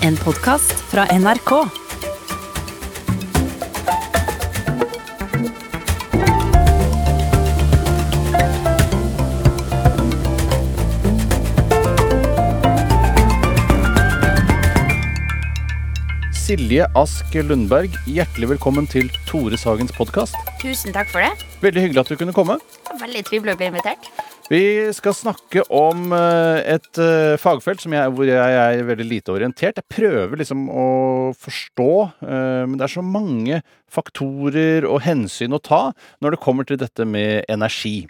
En podkast fra NRK. Silje Ask Lundberg, hjertelig velkommen til Tore Sagens podkast. Tusen takk for det. Veldig hyggelig at du kunne komme. Veldig trivelig å bli invitert. Vi skal snakke om eh, et eh, fagfelt jeg, hvor jeg er veldig lite orientert. Jeg prøver liksom å forstå, eh, men det er så mange faktorer og hensyn å ta når det kommer til dette med energi.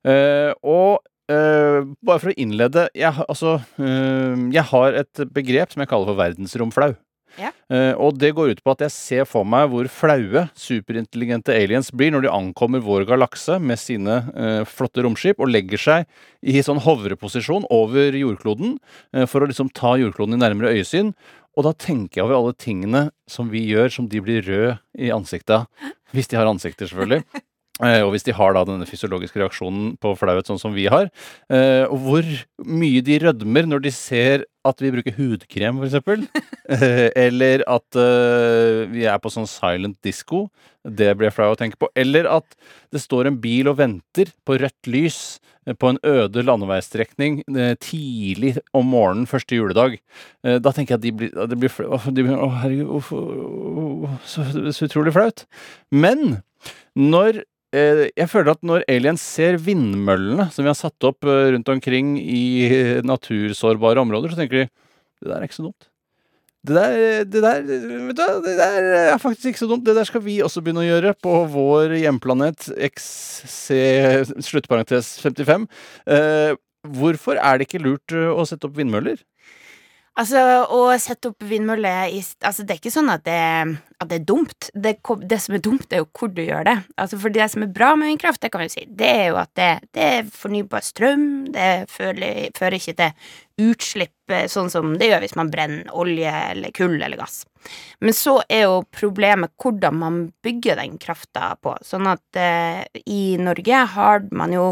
Og bare for å innlede jeg, altså, jeg har et begrep som jeg kaller for verdensromflau. Ja. Eh, og det går ut på at jeg ser for meg hvor flaue superintelligente aliens blir når de ankommer vår galakse med sine eh, flotte romskip og legger seg i sånn hovreposisjon over jordkloden eh, for å liksom ta jordkloden i nærmere øyesyn. Og da tenker jeg over alle tingene som vi gjør som de blir røde i ansiktet av. Hvis de har ansikter, selvfølgelig. Eh, og hvis de har da denne fysiologiske reaksjonen på flauhet, sånn som vi har. Eh, og hvor mye de rødmer når de ser at vi bruker hudkrem, eksempel. Eh, eller at vi er på sånn silent disco. Det blir jeg flau å tenke på. Eller at det står en bil og venter på rødt lys på en øde landeveisstrekning eh, tidlig om morgenen første juledag. Da tenker jeg at de blir, de blir flau. Å, de blir- å, herregud, å, så, så utrolig flaut. Men når jeg føler at når aliens ser vindmøllene som vi har satt opp eh, rundt omkring i eh, natursårbare områder, så tenker de det der er ikke så dumt. Det der, det der, du, det der er faktisk ikke så dumt. Det der skal vi også begynne å gjøre på vår hjemplanet XC sluttparentes 55. Eh, hvorfor er det ikke lurt eh, å sette opp vindmøller? Altså, å sette opp vindmøller Altså, det er ikke sånn at det, at det er dumt. Det, det som er dumt, er jo hvor du gjør det. Altså, for det som er bra med vindkraft, det kan vi si, det er jo at det, det er fornybar strøm. Det fører, fører ikke til utslipp eh, sånn som det gjør hvis man brenner olje eller kull eller gass. Men så er jo problemet hvordan man bygger den krafta på. Sånn at eh, i Norge har man jo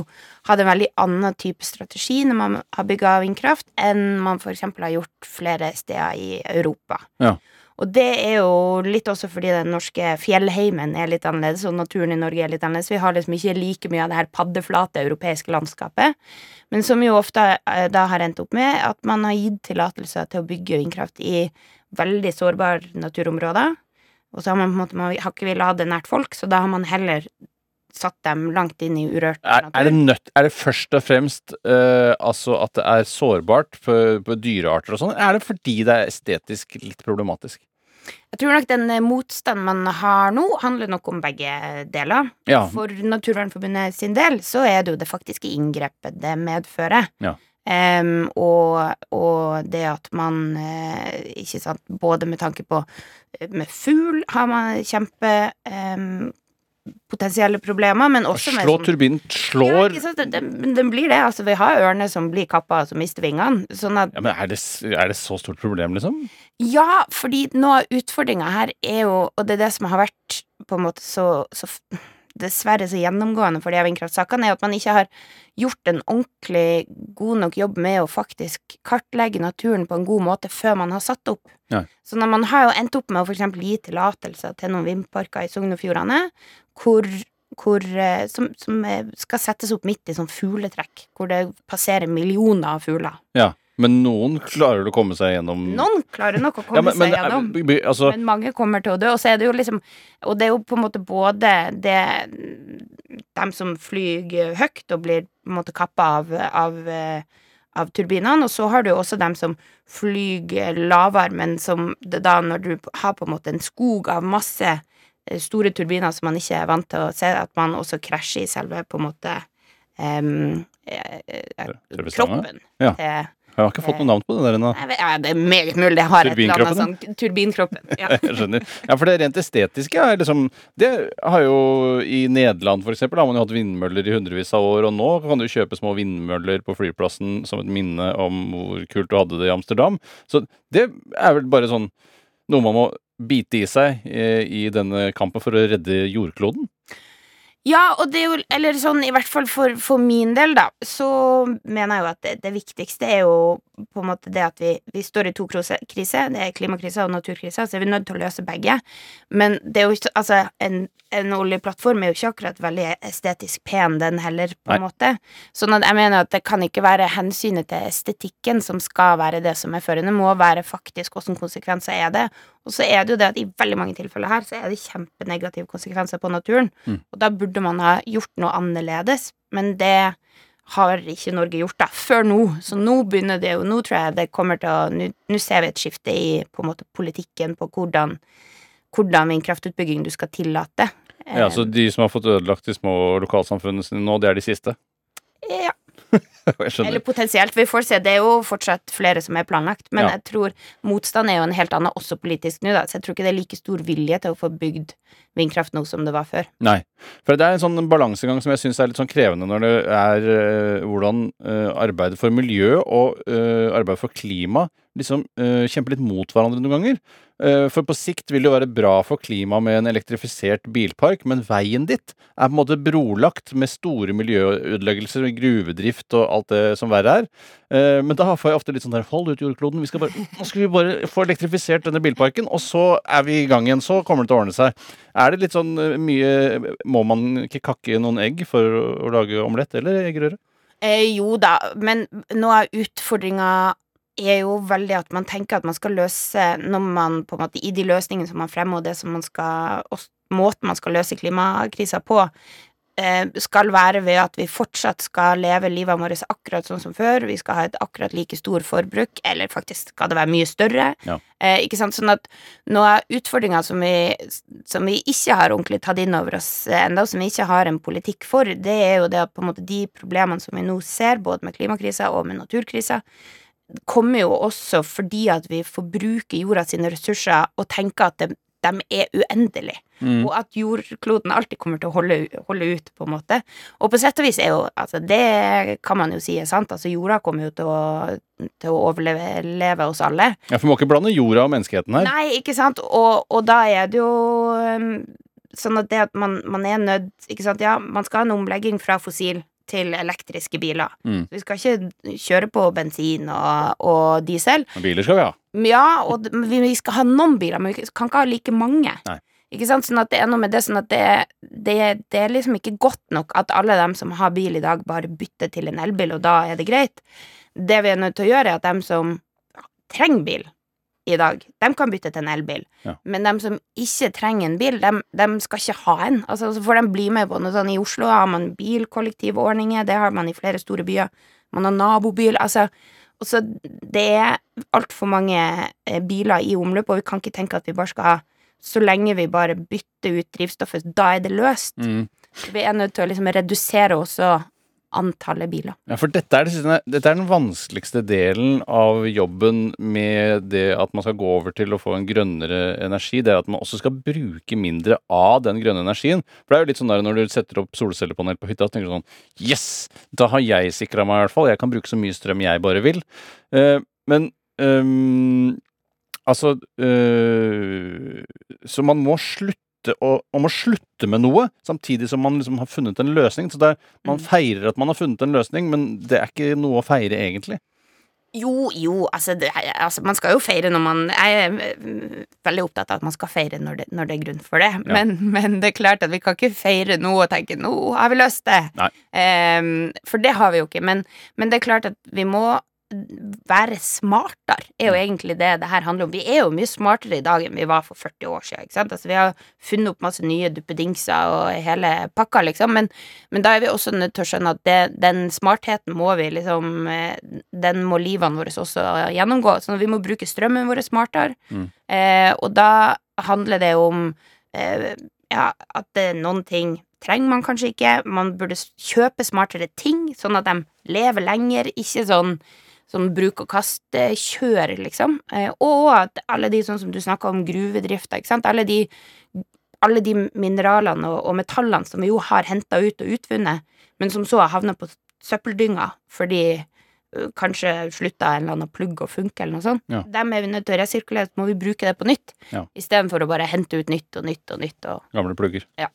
hatt en veldig annen type strategi når man har bygga vindkraft, enn man for eksempel har gjort flere steder i Europa. Ja. Og det er jo litt også fordi den norske fjellheimen er litt annerledes, og naturen i Norge er litt annerledes. Vi har liksom ikke like mye av det her paddeflate europeiske landskapet. Men som jo ofte eh, da har endt opp med at man har gitt tillatelser til å bygge vindkraft i veldig sårbare naturområder. Og så har man på en måte, man har ikke villet ha det nært folk, så da har man heller satt dem langt inn i urørt Er, er, det nødt, er det først og fremst uh, altså at det er sårbart på, for dyrearter og sånn, eller er det fordi det er estetisk litt problematisk? Jeg tror nok den eh, motstanden man har nå, handler nok om begge deler. Ja. For Naturvernforbundet sin del så er det jo det faktiske inngrepet det medfører. Ja. Um, og, og det at man eh, Ikke sant, både med tanke på Med fugl har man kjempe em, potensielle problemer, men også med Slå sånn- turbinen slår ja, den, det blir det. Altså, vi har ørner som blir kappa og som mister vingene. Sånn at ja, men er det, er det så stort problem, liksom? Ja, fordi noe av utfordringa her er jo, og det er det som har vært på en måte så, så dessverre så gjennomgående for de vindkraftsakene, er at man ikke har gjort en ordentlig god nok jobb med å faktisk kartlegge naturen på en god måte før man har satt opp. Ja. Så når man har jo endt opp med å eksempel gi tillatelser til noen vindparker i Sogn og Fjordane, hvor hvor, eh, som, som eh, skal settes opp midt i sånn fugletrekk, hvor det passerer millioner av fugler. Ja. Men noen klarer å komme seg gjennom Noen klarer nok å komme ja, men, men, seg gjennom. er, altså, Men mange kommer til å dø, og så er det jo liksom Og det er jo på en måte både det Dem som flyr høyt og blir på en måte kappa av, av, eh, av turbinene, og så har du også dem som flyr lavere, men som da når du har på en måte en skog av masse store turbiner som man ikke er vant til å se, at man også krasjer i selve på en måte eh, eh, Selve kroppen Ja. til jeg har ikke fått noe navn på det der ennå. Ja, det er meget mulig Jeg har et eller annet sånn Turbinkroppen. Ja. Jeg skjønner. Ja, for det rent estetiske er liksom Det har jo i Nederland for eksempel, har man jo hatt vindmøller i hundrevis av år, og nå kan du kjøpe små vindmøller på flyplassen som et minne om hvor kult du hadde det i Amsterdam. Så det er vel bare sånn noe man må bite i seg eh, i denne kampen for å redde jordkloden. Ja, og det er jo Eller sånn, i hvert fall for, for min del, da, så mener jeg jo at det, det viktigste er jo på en måte det at vi, vi står i to kriser. Det er klimakrisa og naturkrisa, så er vi nødt til å løse begge. Men det er jo ikke Altså, en, en oljeplattform er jo ikke akkurat veldig estetisk pen, den heller, på en Nei. måte. Sånn at jeg mener at det kan ikke være hensynet til estetikken som skal være det som er førende. Det må være faktisk hvilke konsekvenser er det. Og så er det jo det at i veldig mange tilfeller her så er det kjempenegative konsekvenser på naturen. Mm. Og da burde man ha gjort noe annerledes, men det har ikke Norge gjort det før nå. Så nå begynner det jo, nå tror jeg det kommer til å, nå ser vi et skifte i på en måte politikken på hvordan, hvordan vindkraftutbygging du skal tillate. Ja, så de som har fått ødelagt de små lokalsamfunnene sine nå, det er de siste? Eller potensielt, vi får se. Det er jo fortsatt flere som er planlagt. Men Ja. jeg tror motstand er jo en helt annen, også politisk nå, da. Så jeg tror ikke det er like stor vilje til å få bygd vindkraft nå som det var før. Nei. For det er en sånn balansegang som jeg syns er litt sånn krevende når det er eh, hvordan uh, arbeidet for miljø og eh, arbeidet for klima liksom eh, kjemper litt mot hverandre noen ganger. Eh, for på sikt vil det jo være bra for klimaet med en elektrifisert bilpark, men veien dit er på en måte brolagt med store miljøødeleggelser, gruvedrift og alt det som verre er. Eh, men da får jeg ofte litt sånn der Hold ut jordkloden, vi skal bare, nå skal vi bare få elektrifisert denne bilparken, og så er vi i gang igjen. Så kommer det til å ordne seg. Er det litt sånn eh, mye Må man ikke kakke noen egg for å lage omelett eller eggerøre? Eh, jo da, men nå er utfordringa er jo veldig at man tenker at man skal løse når man på en måte I de løsningene som man fremmer, og det som man skal og måten man skal løse klimakrisa på, eh, skal være ved at vi fortsatt skal leve livet vårt akkurat sånn som før. Vi skal ha et akkurat like stor forbruk, eller faktisk skal det være mye større. Ja. Eh, ikke sant? Sånn at noe av utfordringa som, vi- som vi ikke har ordentlig tatt inn over oss enda, og som vi ikke har en politikk for, det er jo det at på en måte de problemene som vi nå ser, både med klimakrisa og med naturkrisa, kommer jo også fordi at vi forbruker jorda sine ressurser og tenker at de, de er uendelige, Mm. og at jordkloden alltid kommer til å holde, holde ut, på en måte. Og på sett og vis er jo Altså, det kan man jo si er sant. Altså, jorda kommer jo til å, til å overleve leve oss alle. Ja, for vi må ikke blande jorda og menneskeheten her. Nei, ikke sant? Og, og da er det jo um, sånn at det at man, man er nødt Ikke sant, ja, man skal ha en omlegging fra fossil til elektriske biler. Mm. Vi skal ikke kjøre på bensin og, og diesel. Biler skal vi ha. Ja, og vi, vi skal ha noen biler, men vi kan ikke ha like mange. Nei. Ikke sant? Sånn at det er noe med det sånn at det, det, det er liksom ikke godt nok at alle dem som har bil i dag, bare bytter til en elbil, og da er det greit. Det vi er nødt til å gjøre, er at dem som trenger bil i dag, de kan bytte til en elbil. Ja. Men de som ikke trenger en bil, de, de skal ikke ha en. Altså, så får de bli med på noe sånn. I Oslo har man bilkollektivordninger, det har man i flere store byer. Man har nabobil. Altså, også, det er altfor mange eh, biler i omløp, og vi kan ikke tenke at vi bare skal ha Så lenge vi bare bytter ut drivstoffet, da er det løst. Mm. Vi er nødt til å liksom redusere også antallet biler. Ja, for dette er, det, dette er den vanskeligste delen av jobben med det at man skal gå over til å få en grønnere energi. Det er at man også skal bruke mindre av den grønne energien. For det er jo litt sånn der når du setter opp solcellepanel på hytta, så tenker du sånn Yes! Da har jeg sikra meg, i hvert fall. Jeg kan bruke så mye strøm jeg bare vil. Uh, men um, altså uh, Så man må slutte å, om å slutte med noe, samtidig som man liksom har funnet en løsning. Så det er, man Mm. feirer at man har funnet en løsning, men det er ikke noe å feire, egentlig. Jo, jo, altså, det, altså Man skal jo feire når man Jeg er øh, veldig opptatt av at man skal feire når det, når det er grunn for det. Ja. Men, men det er klart at vi kan ikke feire nå og tenke 'nå har vi løst det'. Ehm, for det har vi jo ikke. Men, men det er klart at vi må være smartere, er jo egentlig det det her handler om. Vi er jo mye smartere i dag enn vi var for 40 år siden. Ikke sant? Altså, vi har funnet opp masse nye duppedingser og hele pakka, liksom. Men, men da er vi også nødt til å skjønne at det, den smartheten må vi liksom eh, Den må livene våre også gjennomgå. Så vi må bruke strømmen vår smartere. Mm. Eh, og da handler det om eh, ja, at det er noen ting trenger man kanskje ikke. Man burde kjøpe smartere ting, sånn at de lever lenger. Ikke sånn sånn bruk og kaste-kjør, liksom. Eh, og at alle de sånn som du snakka om, gruvedrifta, ikke sant. Alle de, alle de mineralene og, og metallene som vi jo har henta ut og utvunnet, men som så har havna på søppeldynga fordi kanskje slutta en eller annen plugg å funke, eller noe sånt. Ja. Dem er vi nødt til å resirkulere, så må vi bruke det på nytt. Ja. Istedenfor å bare hente ut nytt og nytt og nytt. Og Gamle plugger. Ja.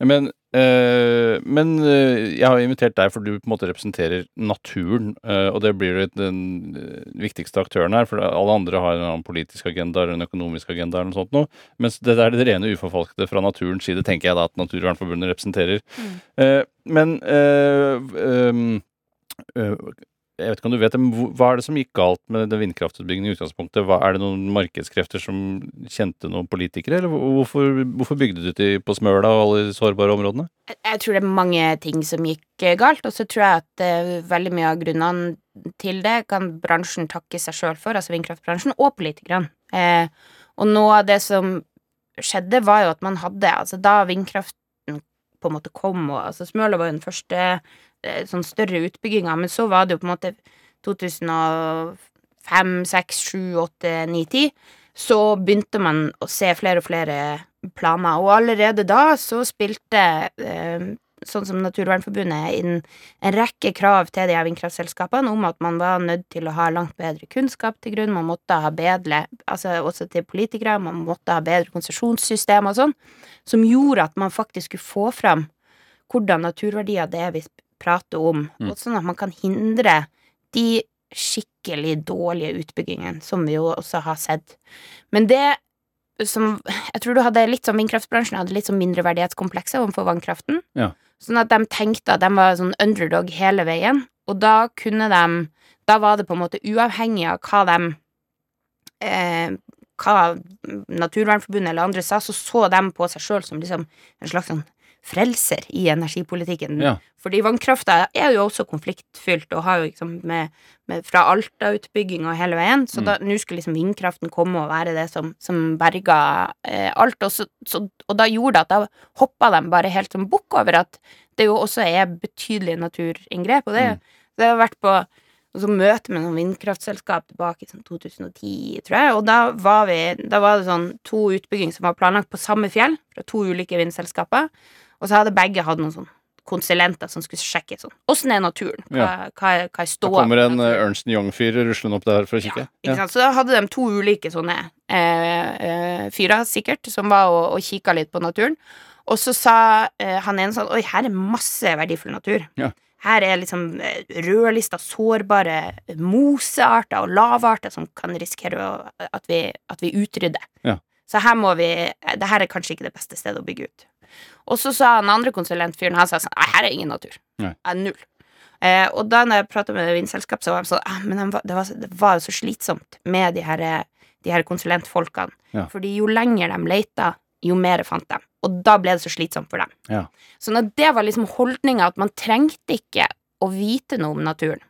Men Eh, men eh, jeg har invitert deg for du på en måte representerer naturen, eh, og det blir den eh, viktigste aktøren her, for alle andre har en annen politisk agenda eller en økonomisk agenda eller noe sånt noe, mens det er det rene uforfalskede fra naturens side, tenker jeg da at Naturvernforbundet representerer. Eh, men eh, ehm, eh, jeg vet ikke om du vet det, men hva er det som gikk galt med den vindkraftutbyggingen i utgangspunktet? Hva, er det noen markedskrefter som kjente noen politikere, eller hvorfor, hvorfor bygde du til på Smøla og alle de sårbare områdene? Jeg, jeg tror det er mange ting som gikk eh, galt, og så tror jeg at uh, veldig mye av grunnene til det kan bransjen takke seg sjøl for, altså vindkraftbransjen, og politikerne. Uh, og noe av det som skjedde, var jo at man hadde Altså, da vindkraften på en måte kom, og altså Smøla var jo den første eh, sånn større utbygginga, men så var det jo på en måte 2005, 6, 7, 8, 9, 10 så begynte man å se flere og flere planer, og allerede da så spilte eh, sånn som Naturvernforbundet inn en rekke krav til de her vindkraftselskapene om at man var nødt til å ha langt bedre kunnskap til grunn, man måtte ha bedre, altså også til politikere, man måtte ha bedre konsesjonssystem og sånn, som gjorde at man faktisk skulle få fram hvordan naturverdier det er vi prater om, Mm. og sånn at man kan hindre de skikkelig dårlige utbyggingene som vi jo også har sett. Men det som Jeg tror du hadde litt sånn vindkraftbransjen hadde litt sånn mindreverdighetskomplekser overfor vannkraften. Ja. Sånn at de tenkte at de var sånn underdog hele veien, og da kunne de Da var det på en måte uavhengig av hva de eh, Hva Naturvernforbundet eller andre sa, så så de på seg sjøl som liksom en slags sånn frelser i energipolitikken. Ja. Fordi vannkrafta er jo også konfliktfylt, og har jo liksom med, med fra Alta-utbygging og hele veien, så Mm. nå skulle liksom vindkraften komme og være det som, som berga eh, alt, og, så, så, og da gjorde det at da hoppa de bare helt som bukk over at det jo også er betydelige naturinngrep, og det, Mm. det har vært på og så møte med noen vindkraftselskap tilbake i sånn 2010, tror jeg, og da var vi Da var det sånn to utbygging som var planlagt på samme fjell, fra to ulike vindselskaper, og så hadde begge hatt noen sånn konsulenter som skulle sjekke sånn Åssen er naturen? Hva, Ja. hva, hva er Da kommer en eh, Ernst Young-fyr ruslende opp der for å Ja, kikke. Ja, sant? Så da hadde de to ulike sånne eh, eh, fyrer, sikkert, som var og, og kikka litt på naturen. Og så sa eh, han ene sånn Oi, her er masse verdifull natur. Ja. Her er liksom eh, rødlista sårbare mosearter og lavarter som kan risikere at, vi, at vi utrydder. Ja. Så her må vi Det her er kanskje ikke det beste stedet å bygge ut. Og så sa den andre konsulentfyren Han sa sånn Nei, her er ingen natur. Nei. Er null. Eh, og da når jeg prata med vindselskap, så var de sånn ah, Men det, var, så- det var jo så slitsomt med de her, de her konsulentfolkene. Ja. Fordi jo lenger de leita, jo mer fant de. Og da ble det så slitsomt for dem. Ja. Sånn det var liksom holdninga at man trengte ikke å vite noe om naturen.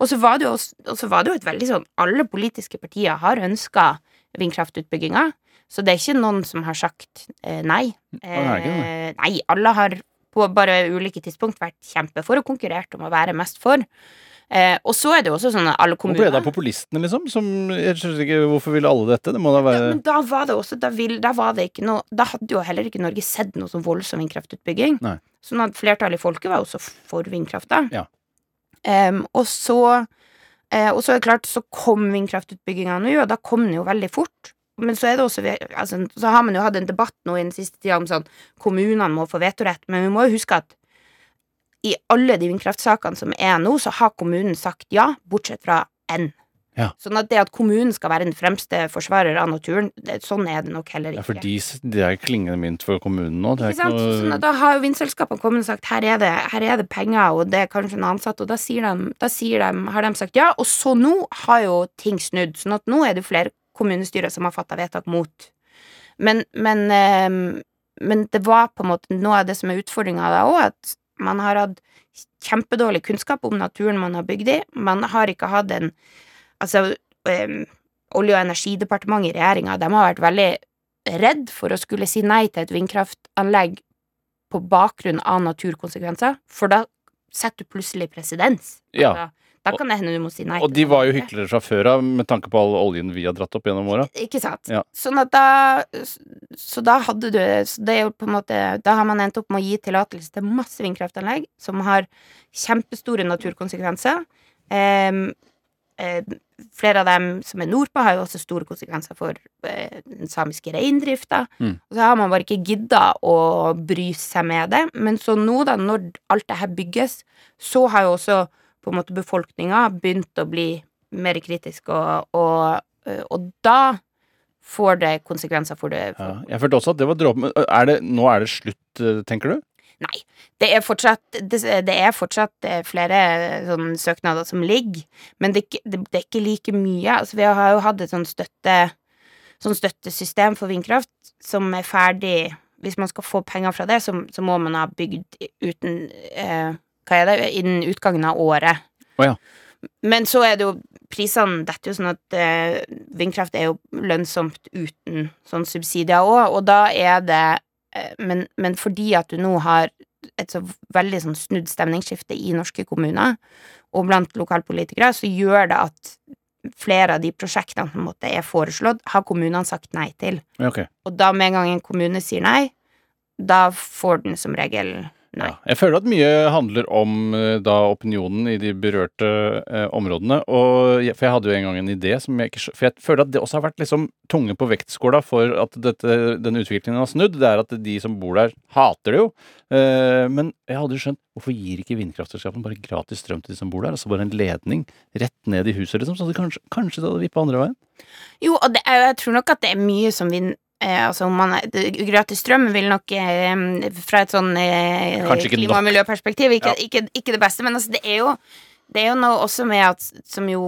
Og så var det jo, var det jo et veldig sånn Alle politiske partier har ønska vindkraftutbygginga, så det er ikke noen som har sagt eh, nei. Eh, nei, alle har på bare ulike tidspunkt vært kjempe for og konkurrert om å være mest for. Eh, og så er det jo også sånn at alle kommuner Hvor ble det av populistene, liksom? Som, jeg skjønner ikke, Hvorfor ville alle dette? Det må da ja, men da var det også da, vil, da var det ikke noe Da hadde jo heller ikke Norge sett noe sånn voldsom vindkraftutbygging. Nei. Sånn at flertallet i folket var også for vindkrafta. Ja. Em, og så eh, Og så er det klart, så kom vindkraftutbygginga nå, og da kom den jo veldig fort. Men så det også altså, Så har man jo hatt en debatt nå i den siste tida om sånn kommunene må få vetorett, men vi må jo huske at i alle de vindkraftsakene som er nå, så har kommunen sagt ja, bortsett fra én. Ja. Sånn at det at kommunen skal være den fremste forsvarer av naturen, det, sånn er det nok heller ikke. Ja, for de, det er klingende mynt for kommunen nå. Det er Ikke sant? noe... Sånn at da har jo vindselskapene kommet og sagt her er, det, her er det penger, og det er kanskje en ansatt, og da, sier de, da sier de, har de sagt ja. Og så nå har jo ting snudd, sånn at nå er det flere kommunestyrer som har fatta vedtak mot. Men, men, eh, men det var på en måte noe av det som er utfordringa da òg, at man har hatt kjempedårlig kunnskap om naturen man har bygd i. Man har ikke hatt en Altså, eh, Olje- og energidepartementet i regjeringa, de har vært veldig redd for å skulle si nei til et vindkraftanlegg på bakgrunn av naturkonsekvenser, for da setter du plutselig presedens. Ja. Da kan det hende du må si nei. Og de var jo hyklere fra før av, med tanke på all oljen vi har dratt opp gjennom åra. Ikke sant? Ja. Sånn at da Så da hadde du så det er jo på en måte Da har man endt opp med å gi tillatelse til masse vindkraftanlegg som har kjempestore naturkonsekvenser. Um, em, flere av dem som er nordpå, har jo også store konsekvenser for eh, den samiske reindrifta. Mm. Og så har man bare ikke gidda å bry seg med det. Men så nå, da, når alt det her bygges, så har jo også på en måte befolkninga begynte å bli mer kritisk, og, og, eh, og da får det konsekvenser for det. Ja, jeg følte også at det var dråpen. Er nå er det slutt, eh, tenker du? Nei. Det er fortsatt, det, det er fortsatt flere sånn, søknader som ligger, men det, det, det er ikke like mye. Altså, vi har jo hatt et sånn støtte sånn støttesystem for vindkraft som er ferdig Hvis man skal få penger fra det, så, så må man ha bygd uten eh, Hva er det? Innen utgangen av året. Oh, ja. Men så er det jo Prisene detter jo sånn at eh, vindkraft er jo lønnsomt uten sånn subsidier òg, og da er det eh, men, men fordi at du nå har et så veldig sånn snudd stemningsskifte i norske kommuner, og blant lokalpolitikere, så gjør det at flere av de prosjektene som måtte er foreslått, har kommunene sagt nei til. Okay. Og da med en gang en kommune sier nei, da får den som regel nei. Ja. Jeg føler at mye handler om eh, da opinionen i de berørte eh, områdene. Og jeg, for jeg hadde jo en gang en idé som jeg ikke For jeg føler at det også har vært liksom tunge på vektskåla for at dette, denne utviklingen har snudd. Det er at de som bor der, hater det jo. Eh, men jeg hadde jo skjønt hvorfor gir ikke vindkraftselskapene bare gratis strøm til de som bor der? Altså bare en ledning rett ned i huset, liksom. Så det kanskje, kanskje det hadde vippa andre veien? Jo, og det, jeg tror nok at det er mye som vi eh, Altså, om man gratis strøm vil nok eh, fra et sånn eh, klima- og miljøperspektiv ikke, ikke, ikke det beste, men altså, det er jo det er jo noe også med at Som jo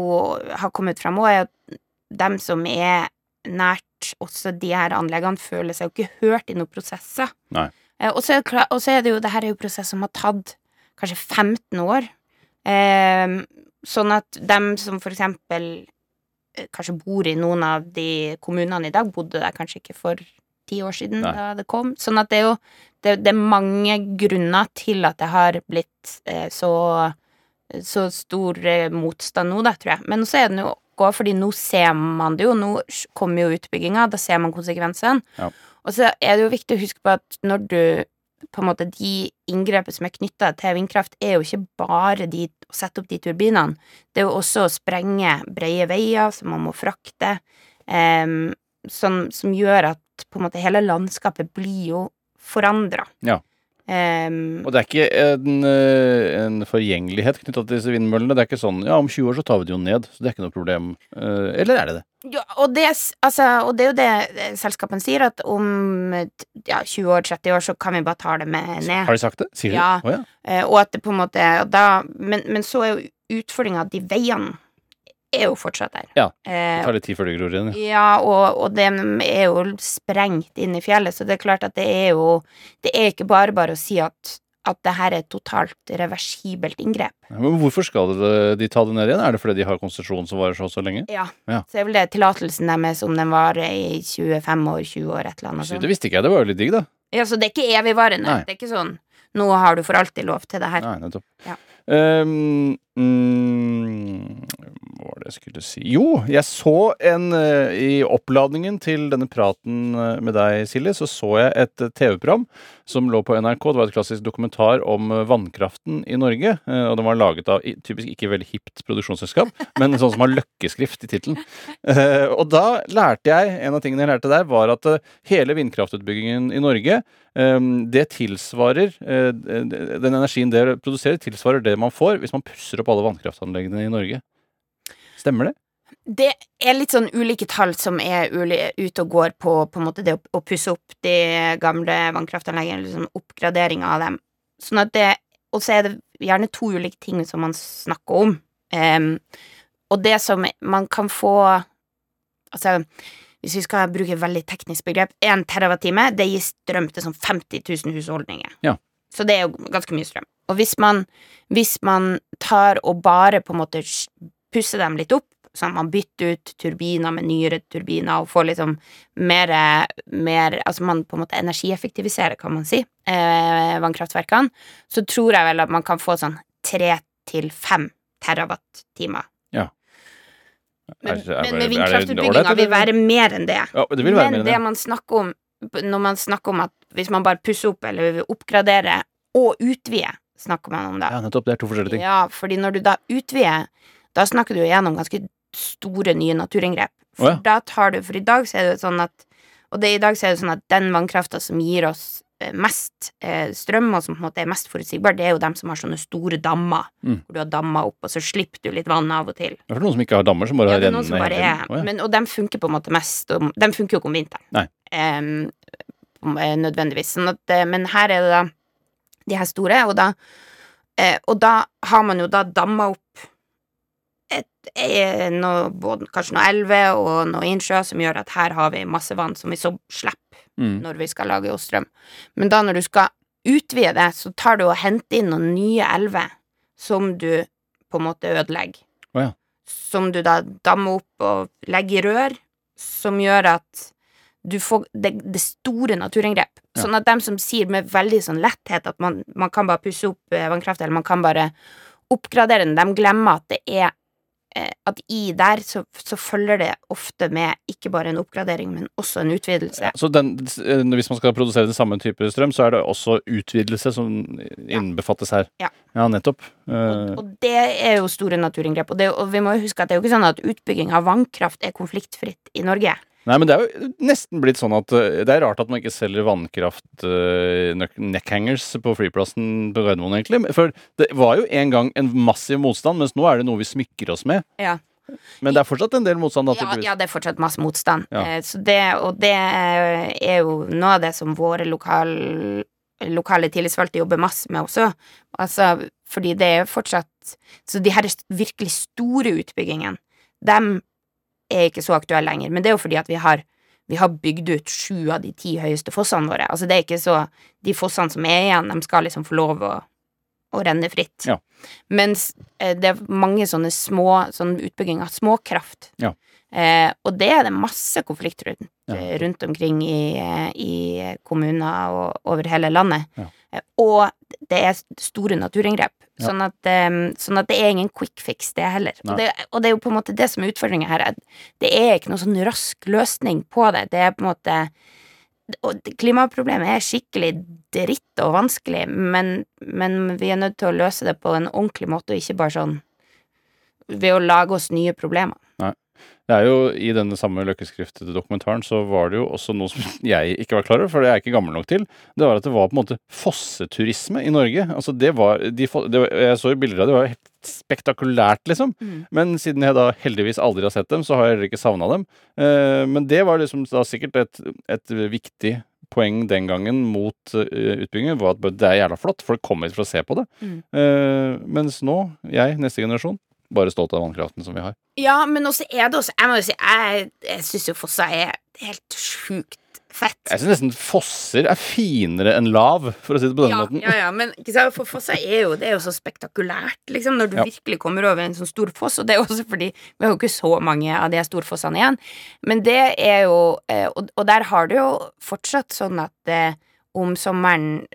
har kommet fram òg, er at dem som er nært også de her anleggene, føler seg jo ikke hørt i noen prosesser. Eh, og så er, det jo Det her er jo prosess som har tatt kanskje 15 år. Eh, sånn at dem som for eksempel eh, kanskje bor i noen av de kommunene i dag, bodde der kanskje ikke for ti år siden Nei. da det kom. Sånn at det er jo det, det er mange grunner til at det har blitt eh, så så stor eh, motstand nå, da, tror jeg. Men så er den jo òg fordi nå ser man det jo. Nå kommer jo utbygginga, da ser man konsekvensene. Ja. Og så er det jo viktig å huske på at når du på en måte De inngrepet som er knytta til vindkraft, er jo ikke bare de, å sette opp de turbinene. Det er jo også å sprenge brede veier som man må frakte, um, som, som gjør at på en måte hele landskapet blir jo forandra. Ja. Em, Og det er ikke en, eh, en forgjengelighet knytta til disse vindmøllene. Det er ikke sånn ja, om 20 år så tar vi det jo ned, så det er ikke noe problem. Uh, Eller er det det? Ja, og det, altså, og det er jo det eh, selskapene sier, at om ja, 20 år, 30 år, så kan vi bare ta det med ned. Har de sagt det? Sier Ja. de det? Oh, ja. Uh, og at det på en måte da, men, men så er jo utfordringa at de veiene er jo fortsatt der. Ja, Det Eh, tar litt tid før det gror igjen. ja. og, og de er jo sprengt inn i fjellet, så det er klart at det er jo Det er ikke bare bare å si at, at det her er et totalt reversibelt inngrep. Ja, Men hvorfor skal det- de ta det ned igjen? Er det fordi de har konsesjon som varer så og så lenge? Ja. Ja. Så er vel det tillatelsen deres om den varer i 25 år, 20 år, et eller annet Så. Det visste ikke jeg. Det var jo litt digg, da. Ja, så det er ikke evigvarende. Nei. Det er ikke sånn nå har du for alltid lov til det her. Nei, nettopp. Ja. Um, mm, hva var det jeg skulle si Jo, jeg så en eh, I oppladningen til denne praten eh, med deg, Silje, så så jeg et eh, TV-program som lå på NRK. Det var et klassisk dokumentar om vannkraften i Norge. Og den var laget av typisk ikke veldig hipt produksjonsselskap, men sånn som har løkkeskrift i tittelen. Og da lærte jeg En av tingene jeg lærte der, var at hele vindkraftutbyggingen i Norge det tilsvarer Den energien det produserer, tilsvarer det man får hvis man pusser opp alle vannkraftanleggene i Norge. Stemmer det? Det er litt sånn ulike tall som er ute og går på på en måte det å, å pusse opp de gamle vannkraftanleggene, liksom oppgradering av dem. Sånn at det Og så er det gjerne to ulike ting som man snakker om. Um, og det som man kan få Altså, hvis vi skal bruke et veldig teknisk begrep, én terawattime, det gir strøm til sånn 50 000 husholdninger. Ja. Så det er jo ganske mye strøm. Og hvis man, hvis man tar og bare på en måte pusser dem litt opp, sånn at man bytter ut turbiner med nyere turbiner og får liksom mer, mer Altså man på en måte energieffektiviserer, kan man si, eh, vannkraftverkene, så tror jeg vel at man kan få sånn tre til fem terawatt-timer. Men, Er- er- men er- med vindkraftutbygginga vil være mer enn det. Ja, det vil være Men mer enn det det. man snakker om når man snakker om at hvis man bare pusser opp eller oppgradere og utvide, snakker man om det. Ja, nettopp. Det er to forskjellige ting. Ja, fordi når du da utvider, da snakker du igjennom ganske store nye naturinngrep. For For ja. da tar du For i dag så er det sånn at Og det, i dag så er det sånn at den vannkrafta som gir oss eh, mest eh, strøm, og som på en måte er mest forutsigbar, det er jo dem som har sånne store dammer, Mm. hvor du har dammer opp, og så slipper du litt vann av og til. Det er for noen som ikke har dammer, som bare Ja, har som rennende hele tiden. Å, ja. men, Og de funker på en måte mest og De funker jo ikke om vinteren. Eh, nødvendigvis. Sånn at, eh, men her er det da de her store, og da eh, Og da har man jo da damma opp et, eh, noe, både, kanskje noe elver og noe innsjø som gjør at her har vi masse vann som vi så slipper Mm. når vi skal lage oss strøm. Men da når du skal utvide det, så tar du og henter inn noen nye elver som du på en måte ødelegger. Oh, ja. Som du da dammer opp og legger i rør, som gjør at du får det, det store naturinngrep. Ja. Sånn at dem som sier med veldig sånn letthet at man, man kan bare pusse opp eh, vannkraft, eller man kan bare oppgradere den, de glemmer at det er at i der så, så følger det ofte med ikke bare en oppgradering, men også en utvidelse. Så den, eh, hvis man skal produsere den samme type strøm, så er det også utvidelse som innbefattes her? Ja. ja nettopp. Og, Eh, og det er jo store naturinngrep. Og, det, og vi må jo huske at det er jo ikke sånn at utbygging av vannkraft er konfliktfritt i Norge. Nei, men det er jo nesten blitt sånn at eh, det er rart at man ikke selger vannkraft uh, neckhangers på flyplassen på Gardermoen, egentlig. For det var jo en gang en massiv motstand, mens nå er det noe vi smykker oss med. Ja. Men det er fortsatt en del motstand. Ja, ja, det er fortsatt masse motstand. Ja. Eh, Så det, og det er jo noe av det som våre lokal, lokale tillitsvalgte jobber masse med også. Altså, fordi det er jo fortsatt Så de her virkelig store utbyggingene, dem er ikke så aktuell lenger. Men det er jo fordi at vi har vi har bygd ut sju av de ti høyeste fossene våre. Altså det er ikke så De fossene som er igjen, de skal liksom få lov å, å renne fritt. Ja. Mens eh, det er mange sånne små sånn utbygging av småkraft. Ja. Eh, og det er det masse konflikt rundt, Ja. eh, rundt omkring i, eh, i kommuner og over hele landet. Ja. Eh, og det er store naturinngrep. Ja. Sånn, at, um, sånn at det er ingen quick fix, det heller. Og det, og det er jo på en måte det som er utfordringa her. Det er ikke noen sånn rask løsning på det. Det er på en måte og Klimaproblemet er skikkelig dritt og vanskelig, men, men vi er nødt til å løse det på en ordentlig måte, og ikke bare sånn ved å lage oss nye problemer. Det er jo I denne samme løkkeskriftede dokumentaren så var det jo også noe som jeg ikke var klar over, for det er jeg ikke gammel nok til. Det var at det var på en måte fosseturisme i Norge. Altså det var, de, det var Jeg så jo bilder av det, det var helt spektakulært, liksom. Mm. Men siden jeg da heldigvis aldri har sett dem, så har jeg heller ikke savna dem. Eh, men det var liksom da sikkert et, et viktig poeng den gangen mot uh, utbyggingen, var at det er jævla flott, folk kommer hit for å se på det. Mm. Eh, mens nå, jeg, neste generasjon, bare stolt av vannkraften som vi har. Ja, men også er det også Jeg må jo si, jeg, jeg syns jo Fossa er helt sjukt fett. Jeg syns nesten fosser er finere enn lav, for å si det på den ja, måten. ja, ja, men for Fossa er jo, det er jo så spektakulært, liksom, når du Ja. virkelig kommer over en sånn stor foss, og det er også fordi vi har jo ikke så mange av de storfossene igjen, men det er jo, eh, og, og der har du jo fortsatt sånn at eh, om sommeren,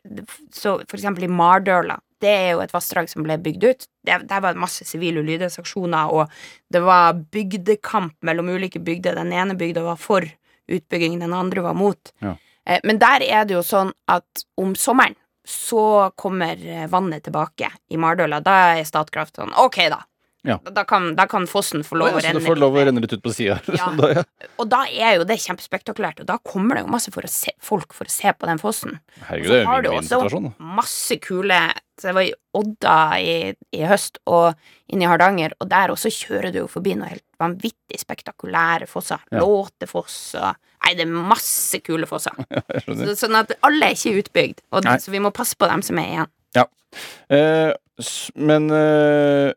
så for eksempel i Mardøla, det er jo et vassdrag som ble bygd ut. Det, der var det masse sivil ulydighetsaksjoner, og det var bygdekamp mellom ulike bygder. Den ene bygda var for utbygging, den andre var mot. Ja. Eh, Men der er det jo sånn at om sommeren så kommer eh, vannet tilbake i Mardøla. Da er Statkraft sånn Ok, da. Ja. Da, kan, da kan fossen få lov ja, å så renne. det får lov å renne litt ut på sida. Ja. ja. Og da er jo det kjempespektakulært, og da kommer det jo masse for å se, folk for å se på den fossen. Herregud, Og det så er har jo du også masse kule Så jeg var i Odda i, i høst og inne i Hardanger, og der også kjører du jo forbi noe helt vanvittig spektakulære fosser. Ja. Låtefoss og Nei, det er masse kule fosser. Så, sånn at alle er ikke utbygd, og, så vi må passe på dem som er igjen. Eh, s- men eh,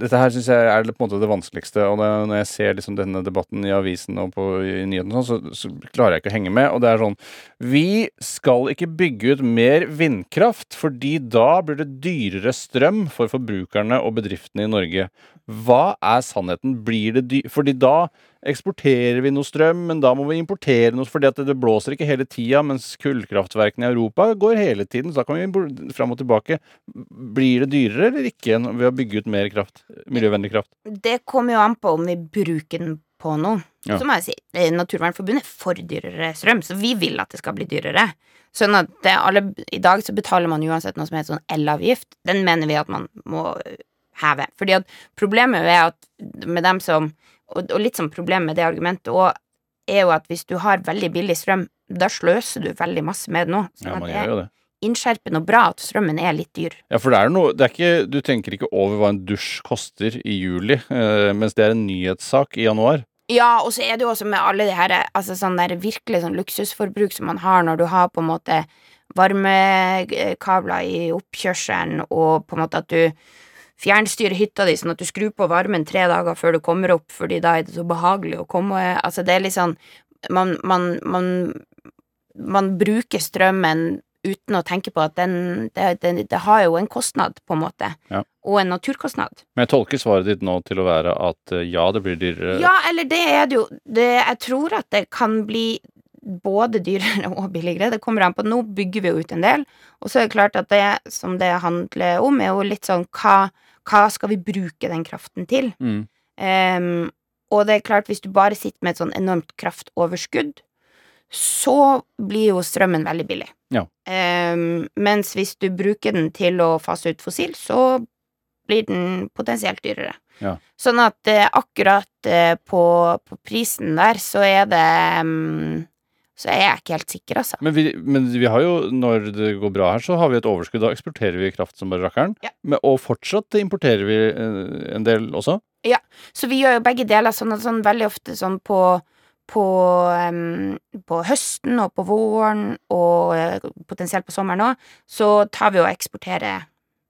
dette her syns jeg er på en måte det vanskeligste. Og når jeg ser liksom denne debatten i avisen og på nyhetene, sånn, så, så klarer jeg ikke å henge med. Og det er sånn Vi skal ikke bygge ut mer vindkraft, fordi da blir det dyrere strøm for forbrukerne og bedriftene i Norge. Hva er sannheten? Blir det dy... Fordi da eksporterer vi noe strøm, men da må vi importere noe, fordi at det blåser ikke hele tida, mens kullkraftverkene i Europa går hele tiden. Så da kan vi fram og tilbake. Blir det dyrere eller ikke ved å bygge ut mer kraft? Miljøvennlig kraft? Det kommer jo an på om vi bruker den på noe. Ja. Så må jeg si, eh, Naturvernforbundet er for dyrere strøm, så vi vil at det skal bli dyrere. Sånn at det, alle, I dag så betaler man uansett noe som heter sånn elavgift. Den mener vi at man må heve. Fordi at problemet er at med dem som Og, og litt sånn problem med det argumentet òg, er jo at hvis du har veldig billig strøm, da sløser du veldig masse med det nå. Sånn Ja, man gjør jo det. innskjerpende og bra at strømmen er litt dyr. Ja, for det er noe det er ikke, Du tenker ikke over hva en dusj koster i juli, eh, mens det er en nyhetssak i januar. Ja, og så er det jo også med alle de her altså sånn der virkelig sånn luksusforbruk som man har når du har på en måte varmekabler i oppkjørselen, og på en måte at du fjernstyrer hytta di sånn at du skrur på varmen tre dager før du kommer opp, fordi da er det så behagelig å komme Altså, det er litt sånn Man, man, man, man bruker strømmen uten å tenke på at den det, det, det har jo en kostnad, på en måte, Ja. og en naturkostnad. Men jeg tolker svaret ditt nå til å være at eh, ja, det blir dyrere. Ja, eller det er det jo det, Jeg tror at det kan bli både dyrere og billigere. Det kommer an på. Nå bygger vi jo ut en del, og så er det klart at det som det handler om, er jo litt sånn hva, hva skal vi bruke den kraften til? Mm. Um, og det er klart, hvis du bare sitter med et sånn enormt kraftoverskudd, så blir jo strømmen veldig billig. Ja. Um, mens hvis du bruker den til å fase ut fossil, så blir den potensielt dyrere. Ja. Sånn at uh, akkurat uh, på, på prisen der, så er det mm, Så jeg er ikke helt sikker, altså. Men, vi, men vi har jo, når det går bra her, så har vi et overskudd. Da eksporterer vi kraft som bare rakkeren. Ja. Men- Og fortsatt importerer vi eh, en del også. Ja. Så vi gjør jo begge deler sånn sånn veldig ofte sånn på på, um, på høsten og på våren og uh, potensielt på sommeren òg, så tar vi og eksporterer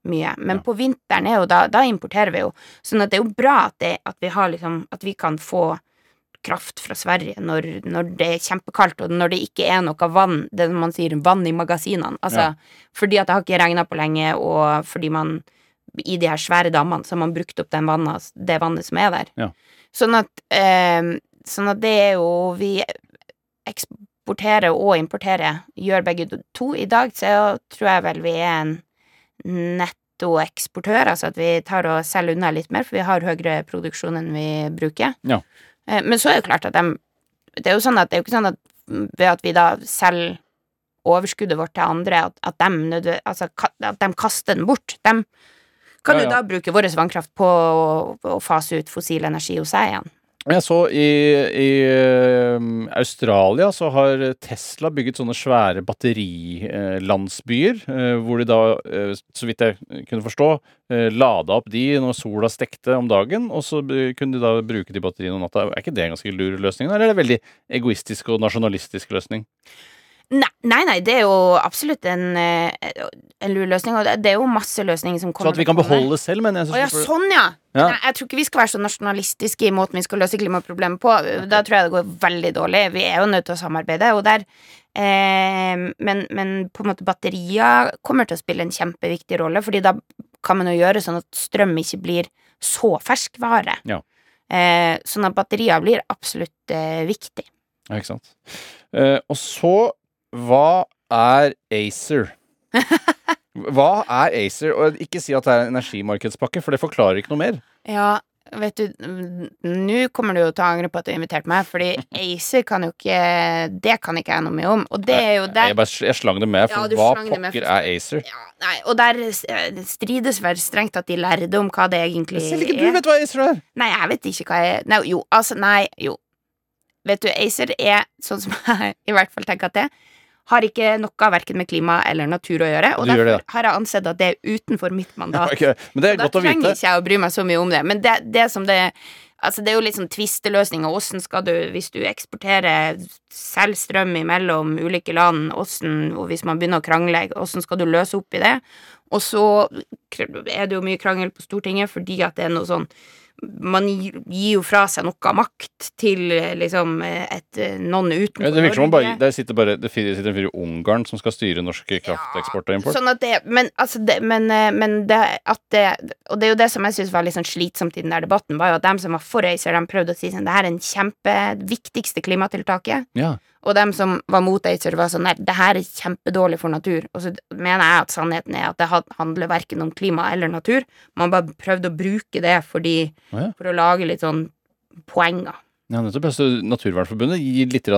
mye. Men Ja. på vinteren er jo da, da importerer vi jo. Sånn at det er jo bra at, det, at vi har liksom At vi kan få kraft fra Sverige når, når det er kjempekaldt, og når det ikke er noe vann, det man sier vann i magasinene. Altså fordi at det har ikke regna på lenge, og fordi man i de her svære dammene så har man brukt opp den vannet, det vannet som er der. Ja. Sånn at eh, Sånn at det er jo Vi eksporterer og importerer, gjør begge to. I dag så tror jeg vel vi er en nettoeksportør, altså at vi tar og selger unna litt mer, for vi har høyere produksjon enn vi bruker. Ja. Eh, Men så er det klart at de Det er jo sånn at det er jo ikke sånn at ved at vi da selger overskuddet vårt til andre, at, at, de, altså, at de kaster den bort. De kan Ja, jo da bruke vår vannkraft på å, å fase ut fossil energi hos seg igjen. Jeg så i, i eh, Australia så har Tesla bygget sånne svære batterilandsbyer, eh, hvor de da, eh, så vidt jeg kunne forstå, lada opp de når sola stekte om dagen, og så kunne de da bruke de batteriene om natta. Er ikke det en ganske lur løsning, eller er det en veldig egoistisk og nasjonalistisk løsning? Nei, nei, det er jo absolutt en, eh, en lur løsning, og det, er jo masse løsninger som kommer Sånn at vi kan beholde det selv, mener jeg. så Å ja, sånn, ja. Ja. Nei, jeg tror ikke vi skal være så nasjonalistiske i måten vi skal løse klimaproblemet på. Da tror jeg det går veldig dårlig. Vi er jo nødt til å samarbeide, og der eh, men, men på en måte batterier kommer til å spille en kjempeviktig rolle, fordi da kan man jo gjøre sånn at strøm ikke blir så ferskvare. Ja. Eh, sånn at batterier blir absolutt eh, viktig. Ja, ikke sant. Eh, og så, hva er ACER? Hva er ACER? Og ikke si at det er en energimarkedspakke, for det forklarer ikke noe mer. Ja, vet du, nå kommer du jo til å angre på at du har invitert meg, fordi ACER kan jo ikke Det kan ikke jeg noe mye om, og det er jo der Jeg, bare, jeg slang det med, for ja, hva med, pokker for- er ACER? Ja, nei, og der eh, strides vel strengt at de lærde om hva det egentlig er. Selv ikke du vet hva ACER er! Nei, jeg vet ikke hva jeg Nei, jo, altså, nei, jo. Vet du, ACER er sånn som jeg i hvert fall tenker at det er, har ikke noe verken med klima eller natur å gjøre, og Du derfor har jeg ansett at det er utenfor mitt mandat. Okay. Men det er da godt å trenger vite. ikke jeg å bry meg så mye om det. Men det, det som det Altså, det er jo litt sånn tvisteløsninger. Åssen skal du, hvis du eksporterer selv strøm imellom ulike land, åssen, og hvis man begynner å krangle, åssen skal du løse opp i det? Og så er det jo mye krangel på Stortinget fordi at det er noe sånn man gir jo fra seg noe makt til liksom et, eh, noen utenfor Ja, det virker som om bare, Norge. sitter bare det sitter en fyr i Ungarn som skal styre norsk krafteksport og import. Sånn at det, men altså det, men, eh, men det at det Og det er jo det som jeg syns var litt sånn slitsomt i den der debatten, var jo at dem som var for ACER, de prøvde å si sånn det her er en kjempeviktigste klimatiltaket. Ja. Og dem som var mot ACER, var sånn nei, det her er kjempedårlig for natur. Og så mener jeg at sannheten er at det handler verken om klima eller natur. Man bare prøvde å bruke det fordi oh, ja. For å lage litt sånn poenger. Ja, nettopp. Så Naturvernforbundet gir litt,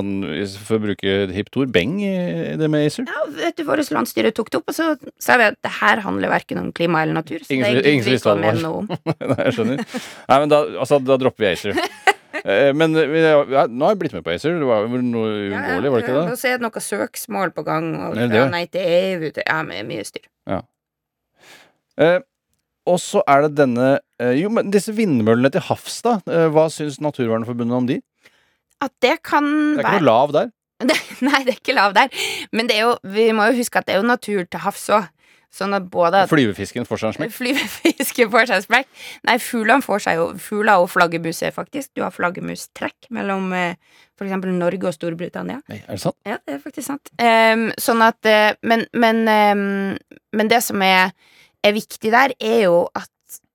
for å bruke et hipt ord, beng i det med ACER. Ja, vet du, Vårt landsstyre tok det opp, og så sa vi at det her handler verken om klima eller natur. Så Ingen det gidder vi ikke å mene noe om. Nei, jeg skjønner. Nei, men da, altså, da dropper vi ACER. Eh, Men ja, nå har jeg blitt med på ACER. Det var vel noe uunngåelig, var det ikke Ja, det? Så er det noe søksmål på gang, og det det? nei til EU til Ja, mye styr. Eh, og så er det denne eh, Jo, men disse vindmøllene til havs, da. Eh, hva syns Naturvernforbundet om de? At det kan Det er ikke være noe lav der. det, Nei, det er ikke lav der. Men det jo, vi må jo huske at det er jo natur til havs òg. Sånn at både at Flyvefisken får seg en smekk. Flyvefisken får seg en smekk. Nei, fuglene får seg jo Fugler og flaggermuser, faktisk. Du har flaggermustrekk mellom eh, for eksempel Norge og Storbritannia. Nei, er det sant? Ja, det er faktisk sant. Um, sånn at eh, Men, men, um, men det som er, er viktig der, er jo at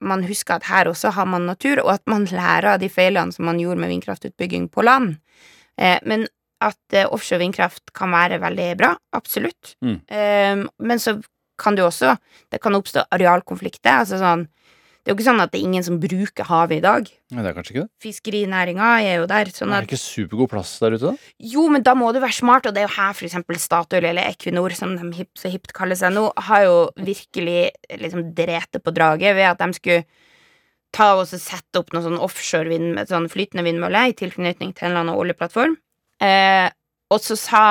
man husker at her også har man natur, og at man lærer av de feilene som man gjorde med vindkraftutbygging på land. Eh, men at eh, offshore vindkraft kan være veldig bra, absolutt. Mm. Ehm, men så kan det jo også Det kan oppstå arealkonflikter. Altså sånn Det er jo ikke sånn at det er ingen som bruker havet i dag. Nei, det er kanskje ikke det. Fiskerinæringa er jo der. Sånn Er at det ikke supergod plass der ute, da? jo, men da må du være smart, og det er jo her for eksempel Statoil eller Equinor, som de hip, så hipt kaller seg nå, har jo virkelig liksom drete på draget ved at de skulle ta og sette opp noe sånn offshore vind, sånn flytende vindmølle i tilknytning til en eller annen oljeplattform. Eh, og så sa,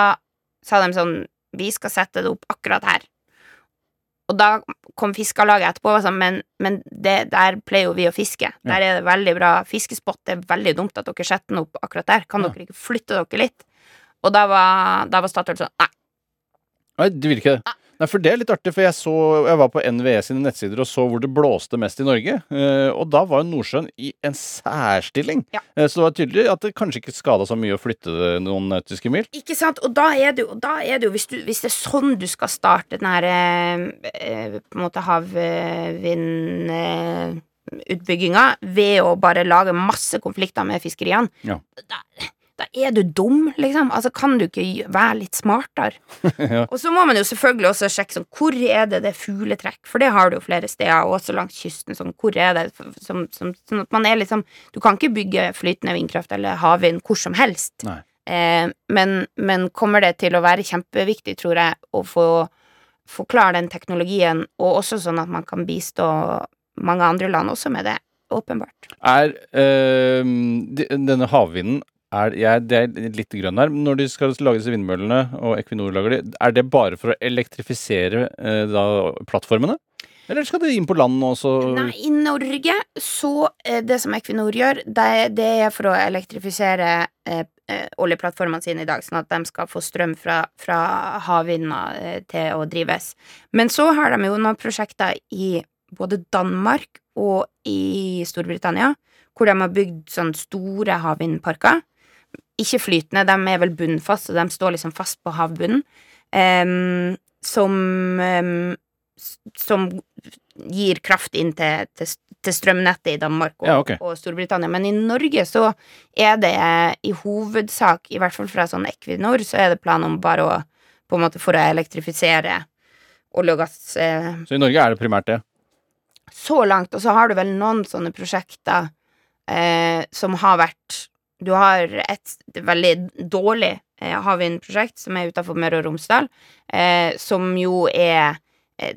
sa de sånn Vi skal sette det opp akkurat her. Og da kom Fiskarlaget etterpå og sa men, men det, der pleier jo vi å fiske. Der er det veldig bra fiskespott. Det er veldig dumt at dere setter den opp akkurat der. Kan Ja. dere ikke flytte dere litt? Og da var, da var Statoil sånn Nei. Nei, du vil ikke det. Nei, for det er litt artig, for jeg, så, jeg var på NVE sine nettsider og så hvor det blåste mest i Norge. Eh, og da var jo Nordsjøen i en særstilling. Ja. Eh, så det var tydelig at det kanskje ikke skada så mye å flytte det noen nautiske mil. Ikke sant? Og da er det jo, da er det jo hvis, du, hvis det er sånn du skal starte den her eh, eh, på en måte havvindutbygginga, ved å bare lage masse konflikter med fiskeriene, Ja. da, da er du dum, liksom. Altså, kan du ikke være litt smartere? Ja. Og så må man jo selvfølgelig også sjekke sånn, hvor er det det er fugletrekk, for det har du jo flere steder, og også langs kysten, sånn, hvor er det som, som, sånn at man er liksom Du kan ikke bygge flytende vindkraft eller havvind hvor som helst. Eh, men, men kommer det til å være kjempeviktig, tror jeg, å få forklare den teknologien, og også sånn at man kan bistå mange andre land også med det, åpenbart. Er øh, denne havvinden er, jeg, Det er litt grønn her. Når de skal lage disse vindmøllene, og Equinor lager de, er det bare for å elektrifisere eh, da, plattformene? Eller skal de inn på land også? Nei, i Norge så eh, Det som Equinor gjør, det, det er for å elektrifisere eh, eh, oljeplattformene sine i dag, sånn at de skal få strøm fra, fra havvinder eh, til å drives. Men så har de jo noen prosjekter i både Danmark og i Storbritannia, hvor de har bygd sånne store havvindparker. Ikke flytende, de er vel bunnfast, og de står liksom fast på havbunnen. um, som um, som gir kraft inn til, til, til strømnettet i Danmark og, Ja, okay. og Storbritannia. Men i Norge så er det i hovedsak, i hvert fall fra sånn Equinor, så er det plan om bare å på en måte for å elektrifisere olje og gass eh, Så i Norge er det primært det. så langt. Og så har du vel noen sånne prosjekter eh, som har vært Du har et veldig dårlig eh, havvindprosjekt som er utafor Møre og Romsdal, eh, som jo er eh,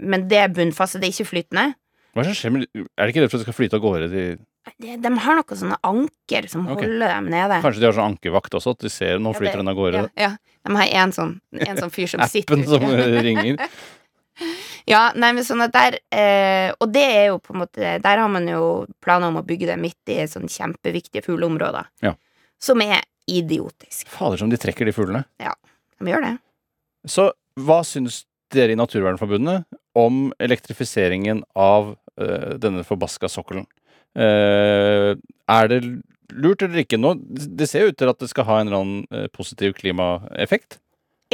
Men det er bunnfast, det er ikke flytende. Hva er det skjer med Er det ikke redd for at det skal flyte av gårde? De, De, de har noen sånne anker som okay. holder dem nede. kanskje de har sånn ankervakt også? At de ser nå flyter ja, den av gårde? Ja, ja. De har en sånn, en sånn fyr som sitter Appen som ringer. Ja, nei, men sånn at der eh, Og det er jo på en måte Der har man jo planer om å bygge det midt i sånn kjempeviktige fugleområder. Ja. Som er idiotisk. Fader som de trekker de fuglene. Ja, De gjør det. Så hva syns dere i Naturvernforbundet om elektrifiseringen av øh, denne forbaska sokkelen? Uh, er det lurt eller ikke nå? Det ser jo ut til at det skal ha en eller annen eh, positiv klimaeffekt.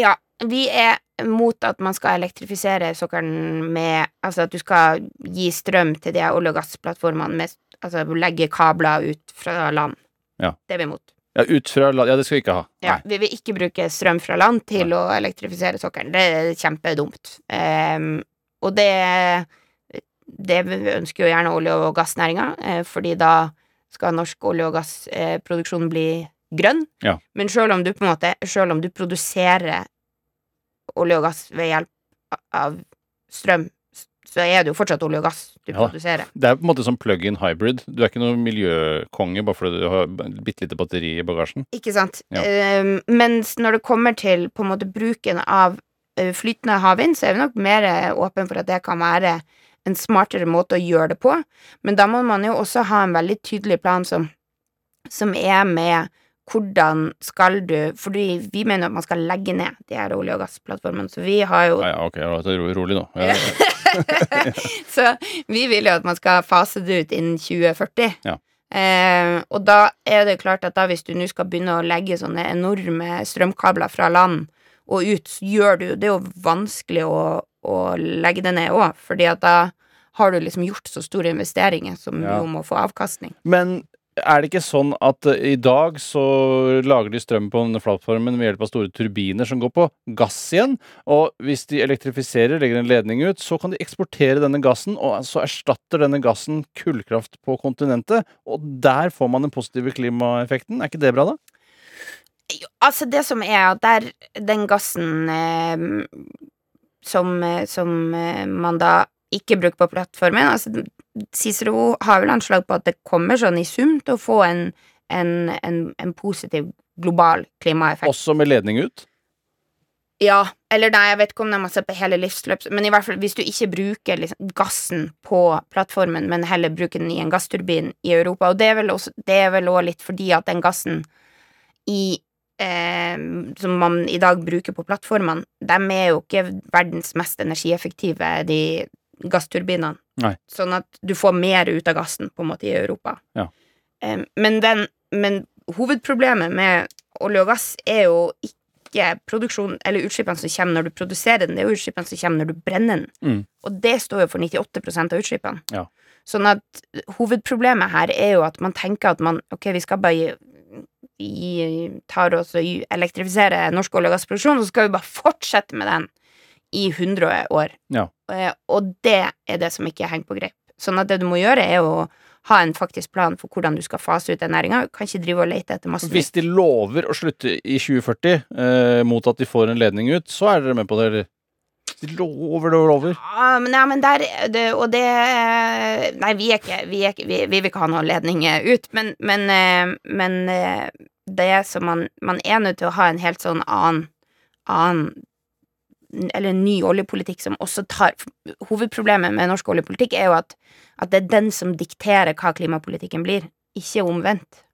Ja, vi er mot at man skal elektrifisere sokkelen med Altså at du skal gi strøm til de olje- og gassplattformene med Altså legge kabler ut fra land. Ja. Det er vi imot. Ja, ut fra land Ja, det skal vi ikke ha. Ja, vi vil ikke bruke strøm fra land til å elektrifisere sokkelen. Det er kjempedumt. Um, og det Det ønsker jo gjerne olje- og gassnæringa, eh, fordi da skal norsk olje- og gassproduksjon bli grønn. Ja. Men selv om du på en måte Selv om du produserer olje og gass ved hjelp av strøm, så er det jo fortsatt olje og gass du Ja. produserer. Det er på en måte som plug-in hybrid. Du er ikke noen miljøkonge bare fordi du har bitte lite batteri i bagasjen. Ikke sant? Ja. Eh, mens når det kommer til på en måte bruken av flytende havvind, så er vi nok mer åpen for at det kan være en smartere måte å gjøre det på. Men da må man jo også ha en veldig tydelig plan som, som er med hvordan skal du Fordi vi mener at man skal legge ned de her olje- og gassplattformene, så vi har jo Ja, ja, ok, ja, det er ro- rolig nå. Ja, Så vi vil jo at man skal fase det ut innen 2040. Ja. Eh, og da er det klart at da hvis du nå skal begynne å legge sånne enorme strømkabler fra land og ut, så gjør du Det er jo vanskelig å, å legge det ned òg, fordi at da har du liksom gjort så store investeringer som Ja. jo må få avkastning. Men er det ikke sånn at eh, i dag så lager de strøm på denne plattformen ved hjelp av store turbiner som går på gass igjen? Og hvis de elektrifiserer, legger en ledning ut, så kan de eksportere denne gassen, og så erstatter denne gassen kullkraft på kontinentet. Og der får man den positive klimaeffekten. Er ikke det bra, da? Altså, det som er at der den gassen eh, som, som eh, man da ikke bruker på plattformen altså, Cicero har vel anslag på at det kommer sånn i sum til å få en, en, en, en positiv global klimaeffekt. Også med ledning ut? Ja, eller nei, jeg vet ikke om de har sett på hele livsløpet men i hvert fall hvis du ikke bruker liksom, gassen på plattformen, men heller bruker den i en gassturbin i Europa, og det er vel også, det er vel også litt fordi at den gassen i eh, som man i dag bruker på plattformene, de er jo ikke verdens mest energieffektive, de gassturbinene. Nei. Sånn at du får mer ut av gassen, på en måte, i Europa. Ja. Um, men, den, men hovedproblemet med olje og gass er jo ikke produksjon, eller utslippene som kommer når du produserer den, det er jo utslippene som kommer når du brenner den. Mm. Og det står jo for 98% av utslippene. Ja. Sånn at hovedproblemet her er jo at man tenker at man Ok, vi skal bare gi, gi, tar oss og elektrifisere norsk olje- og gassproduksjon, og så skal vi bare fortsette med den i 100 år. Ja. Eh, Og det er det som ikke henger på greip. Sånn at det du må gjøre, er å ha en faktisk plan for hvordan du skal fase ut den næringa. Kan ikke drive og lete etter masse Hvis de lover å slutte i 2040 eh, mot at de får en ledning ut, så er dere med på det, eller? De lover og lover. Ja, men, ja, men der det, Og det Nei, vi er ikke Vi, er ikke, vi, vi vil ikke ha noen ledning eh, ut, men, men, eh, men eh, det som man Man er nødt til å ha en helt sånn annen annen eller en ny oljepolitikk som også tar Hovedproblemet med norsk oljepolitikk er jo at, at det er den som dikterer hva klimapolitikken blir, ikke omvendt.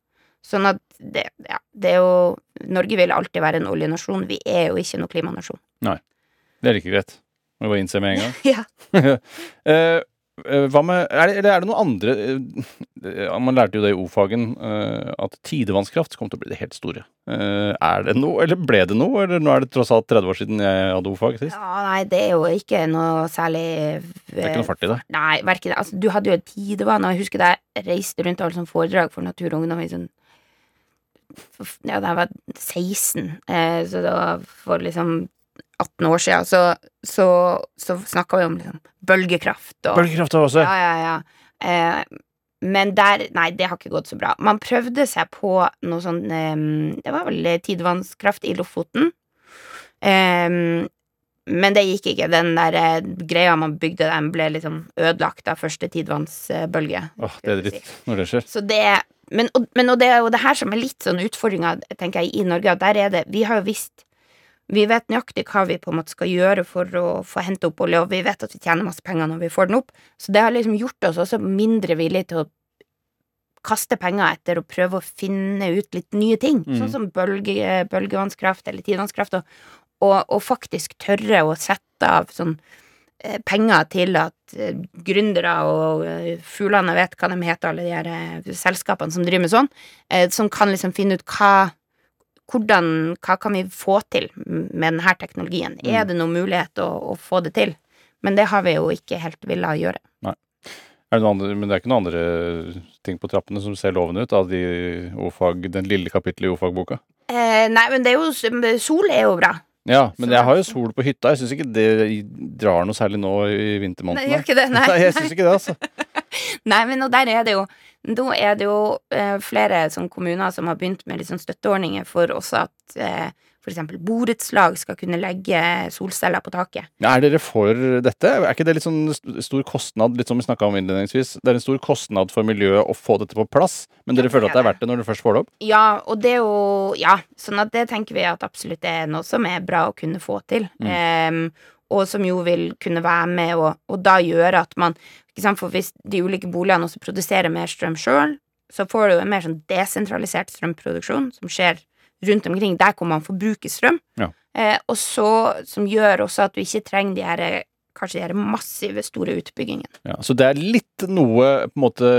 Sånn at det, ja, det er jo Norge vil alltid være en oljenasjon. Vi er jo ikke noen klimanasjon. Nei. Det er ikke greit. Må bare innse med en gang. Ja. Eh, hva med er det, Eller er det noen andre eh, Man lærte jo det i O-fagen, eh, at tidevannskraft kom til å bli det helt store. Eh, er det noe, eller ble det noe? Eller nå er det tross alt 30 år siden jeg hadde O-fag sist? Ja, nei, det er jo ikke noe særlig Det er ikke noe fart i det. Nei, verken. Altså, du hadde jo et tidevann, og jeg husker da jeg reiste rundt og holdt sånn foredrag for Natur og Ungdom i sånn Ja, da jeg var 16, eh, så da for liksom 18 år siden, så, så, så snakka vi om liksom bølgekraft og Bølgekraft også. Ja, ja, ja. Eh, men der Nei, det har ikke gått så bra. Man prøvde seg på noe sånn eh, Det var vel tidevannskraft i Lofoten. Eh, men det gikk ikke. Den der eh, greia man bygde, den ble liksom ødelagt av første tidevannsbølge. Åh, det er dritt når det skjer. Så det Men, og, men og det er jo det her som er litt sånn utfordringa, tenker jeg, i Norge, at der er det Vi har jo visst Vi vet nøyaktig hva vi på en måte skal gjøre for å få hente opp olje, og vi vet at vi tjener masse penger når vi får den opp. Så det har liksom gjort oss også mindre villige til å kaste penger etter å prøve å finne ut litt nye ting, Mm. sånn som bølge, bølgevannskraft eller tidevannskraft, og, og, og faktisk tørre å sette av sånn eh, penger til at eh, gründere og eh, fuglene vet hva de heter, alle de her eh, selskapene som driver med sånn, som kan liksom finne ut hva hvordan, hva kan vi få til med denne teknologien? Er det noen mulighet å, å få det til? Men det har vi jo ikke helt villet gjøre. Er det andre, men det er ikke noen andre ting på trappene som ser lovende ut av de O-fag, den lille kapittelet i o-fagboka? Eh, nei, men det er jo Sol er jo bra. Ja, men jeg har jo sol på hytta. Jeg syns ikke det drar noe særlig nå i Nei, vintermånedene. ikke det, nei. Nei, jeg syns ikke det, altså. Nei, men og der er det jo Nå er det jo eh, flere sånn kommuner som har begynt med sånn støtteordninger for også at eh, eksempel borettslag skal kunne legge solceller på taket. Er dere for dette? Er ikke det litt sånn stor kostnad, litt som vi snakka om innledningsvis? Det er en stor kostnad for miljøet å få dette på plass, men dere Ja, føler at det er er verdt det når dere først får det opp? Ja, og det er jo Ja, sånn at det tenker vi at absolutt er noe som er bra å kunne få til. Em, og som jo vil kunne være med og, og da gjøre at man For hvis de ulike boligene også produserer mer strøm sjøl, så får du jo en mer sånn desentralisert strømproduksjon som skjer rundt omkring der hvor man forbruker strøm. Ja. Eh, og så som gjør også at du ikke trenger de her kanskje de massive, store utbyggingen. Ja, så det er litt noe på en måte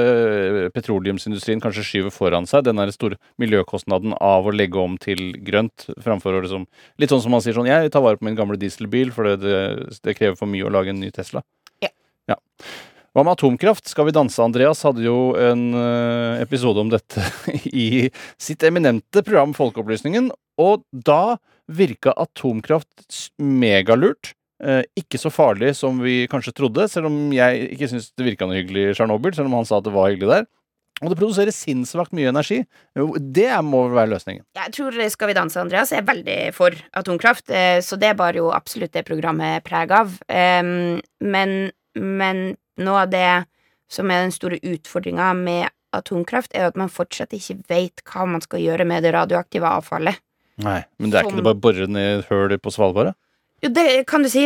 petroleumsindustrien kanskje skyver foran seg, den der store miljøkostnaden av å legge om til grønt, framfor å liksom Litt sånn som man sier sånn Jeg tar vare på min gamle dieselbil, for det, det, det krever for mye å lage en ny Tesla. Ja. ja. Hva med atomkraft? Skal vi danse? Andreas hadde jo en eh, episode om dette i sitt eminente program Folkeopplysningen, og da virka atomkraft megalurt. Eh, ikke så farlig som vi kanskje trodde, selv om jeg ikke syns det virka noe hyggelig i Tsjernobyl, selv om han sa at det var hyggelig der. Og det produserer sinnssykt mye energi. Det er- må være løsningen. Jeg tror Skal vi danse, Andreas, er veldig for atomkraft, eh, så det bar jo absolutt det programmet preg av. Men, men noe av det som er den store utfordringa med atomkraft, er at man fortsatt ikke vet hva man skal gjøre med det radioaktive avfallet. Nei, Men det er Som- ikke det bare å bore ned hull på Svalbard? Jo, det kan du si,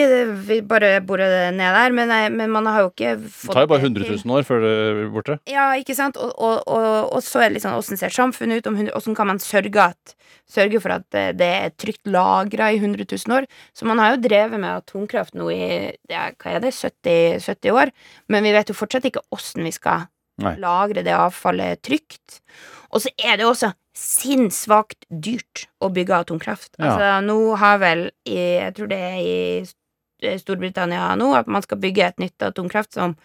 vi bare bor ned der, men, nei, men man har jo ikke Det tar jo bare 100 000 år før det er borte. Ja, ikke sant? Og, og, og, og så er det litt sånn åssen ser samfunnet ut, om åssen kan man sørge, at, sørge for at eh, det er trygt lagra i 100 000 år? Så man har jo drevet med atomkraft nå i ja, hva er det, 70, 70 år, men vi vet jo fortsatt ikke åssen vi skal Nei. lagre det avfallet trygt. Og så er det jo også sinnssvakt dyrt å bygge atomkraft. Ja. Altså, nå har vel i, Jeg tror det er i eh, Storbritannia nå at man skal bygge et nytt atomkraft som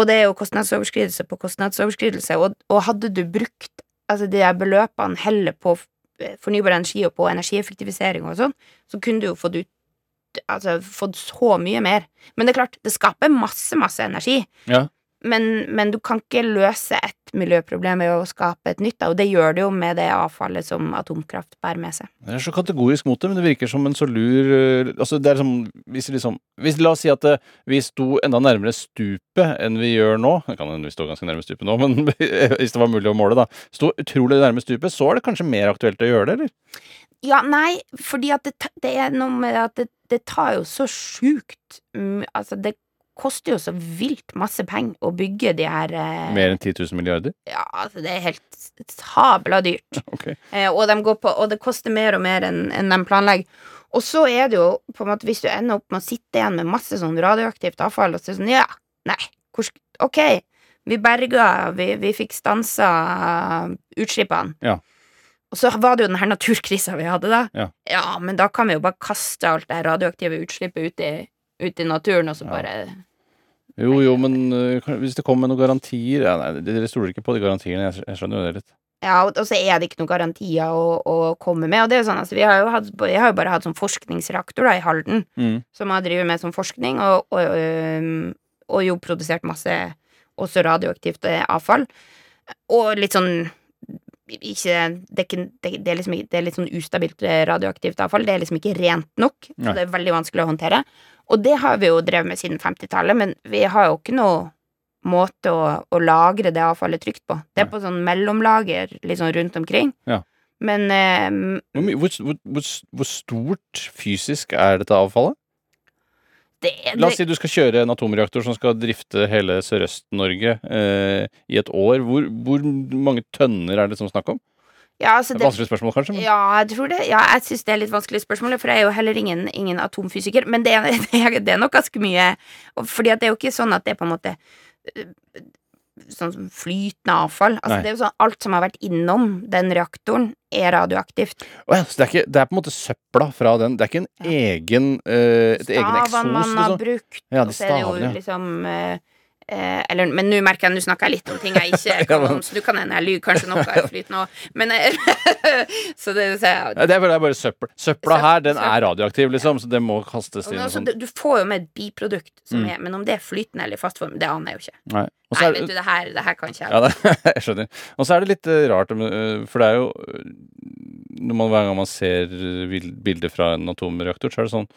Og det er jo kostnadsoverskridelse på kostnadsoverskridelse, og, og hadde du brukt altså de der beløpene heller på fornybar energi og på energieffektivisering og sånn, så kunne du jo fått ut Altså fått så mye mer. Men det er klart, det skaper masse, masse energi. Ja. Men, men du kan ikke løse et miljøproblem ved å skape et nytt, og det gjør det jo med det avfallet som atomkraft bærer med seg. Det er så kategorisk mot det, men det virker som en så lur eh, Altså, det er som hvis, liksom, hvis La oss si at eh, vi sto enda nærmere stupet enn vi gjør nå. Det kan vi står ganske nærme stupet nå, men hvis det var mulig å måle, da. Sto utrolig nærme stupet, så er det kanskje mer aktuelt å gjøre det, eller? Ja, nei, fordi at det, det er noe med at det, det tar jo så sjukt Altså, det koster jo så vilt masse penger å bygge de her eh, Mer enn 10 000 milliarder? Ja, altså, det er helt sabla dyrt. Ok. Eh, og, de går på, og det koster mer og mer enn enn de planlegger. Og så er det jo på en måte hvis du ender opp med å sitte igjen med masse sånn radioaktivt avfall, og så er det sånn ja, nei, hvor, ok, vi berga, vi, vi fikk stansa utslippene. Ja. Og så var det jo den her naturkrisa vi hadde da. Ja. ja. men da kan vi jo bare kaste alt det radioaktive utslippet ut i, ut i naturen, og så Ja. Jo, jo, men eh, hvis det kommer med noen garantier ja, Nei, dere stoler ikke på de garantiene. Jeg, jeg skjønner jo det litt. Ja, og, og så er det ikke noen garantier å, å komme med. Og det er jo sånn, altså, vi har jo, hatt, jeg har jo bare hatt sånn forskningsreaktor da, i Halden, Mm. som har drevet med sånn forskning, og, og, øhm, og jo produsert masse også radioaktivt eh, avfall. Og litt sånn ikke, det, er ikke, det, er liksom, det er litt sånn ustabilt eh, radioaktivt avfall. Det er liksom ikke rent nok, så det er veldig vanskelig å håndtere. Og det har vi jo drevet med siden 50-tallet, men vi har jo ikke noe måte å, å lagre det avfallet trygt på. Det er Nei. på sånn mellomlager sånn rundt omkring. Ja. Men eh, hvor, hvor, hvor, hvor stort fysisk er dette avfallet? Det, La oss det, si du skal kjøre en atomreaktor som skal drifte hele Sørøst-Norge eh, i et år. Hvor, hvor mange tønner er det som snakk om? ja, altså, Et det, vanskelig spørsmål, kanskje? Men... Ja, jeg tror det. Ja, jeg syns det er litt vanskelig spørsmål, for jeg er jo heller ingen, ingen atomfysiker. Men det, er- det, er- det nok ganske mye Fordi at det er jo ikke sånn at det er på en måte Sånn som flytende avfall. Altså, Nei. det er jo sånn Alt som har vært innom den reaktoren, er radioaktivt. Oh, ja, så det er, ikke, det er på en måte søpla fra den. Det er ikke en egen uh, et egen eksos, Stavene man har liksom? brukt, Ja, de og så er det jo ja. liksom øh, eh, eller, Men nå merker jeg, nå snakker jeg litt om ting jeg ikke kan om, så du kan hende jeg lyver kanskje noe er flytende òg. Men eh, Så det, så jeg, ja, Det er bare, søppel. Søpla her, den er radioaktiv, liksom, så det må kastes inn. Og altså, du, får jo med et biprodukt, som Mm. er, men om det er flytende eller i fast form, det aner jeg jo ikke. Nei. Og Nei, vet du, det her, det her kan ikke jeg. Ja, det, jeg skjønner. Og så er det litt eh, rart, eh, for det er jo man, Hver gang man ser bilder fra en atomreaktor, så er det sånn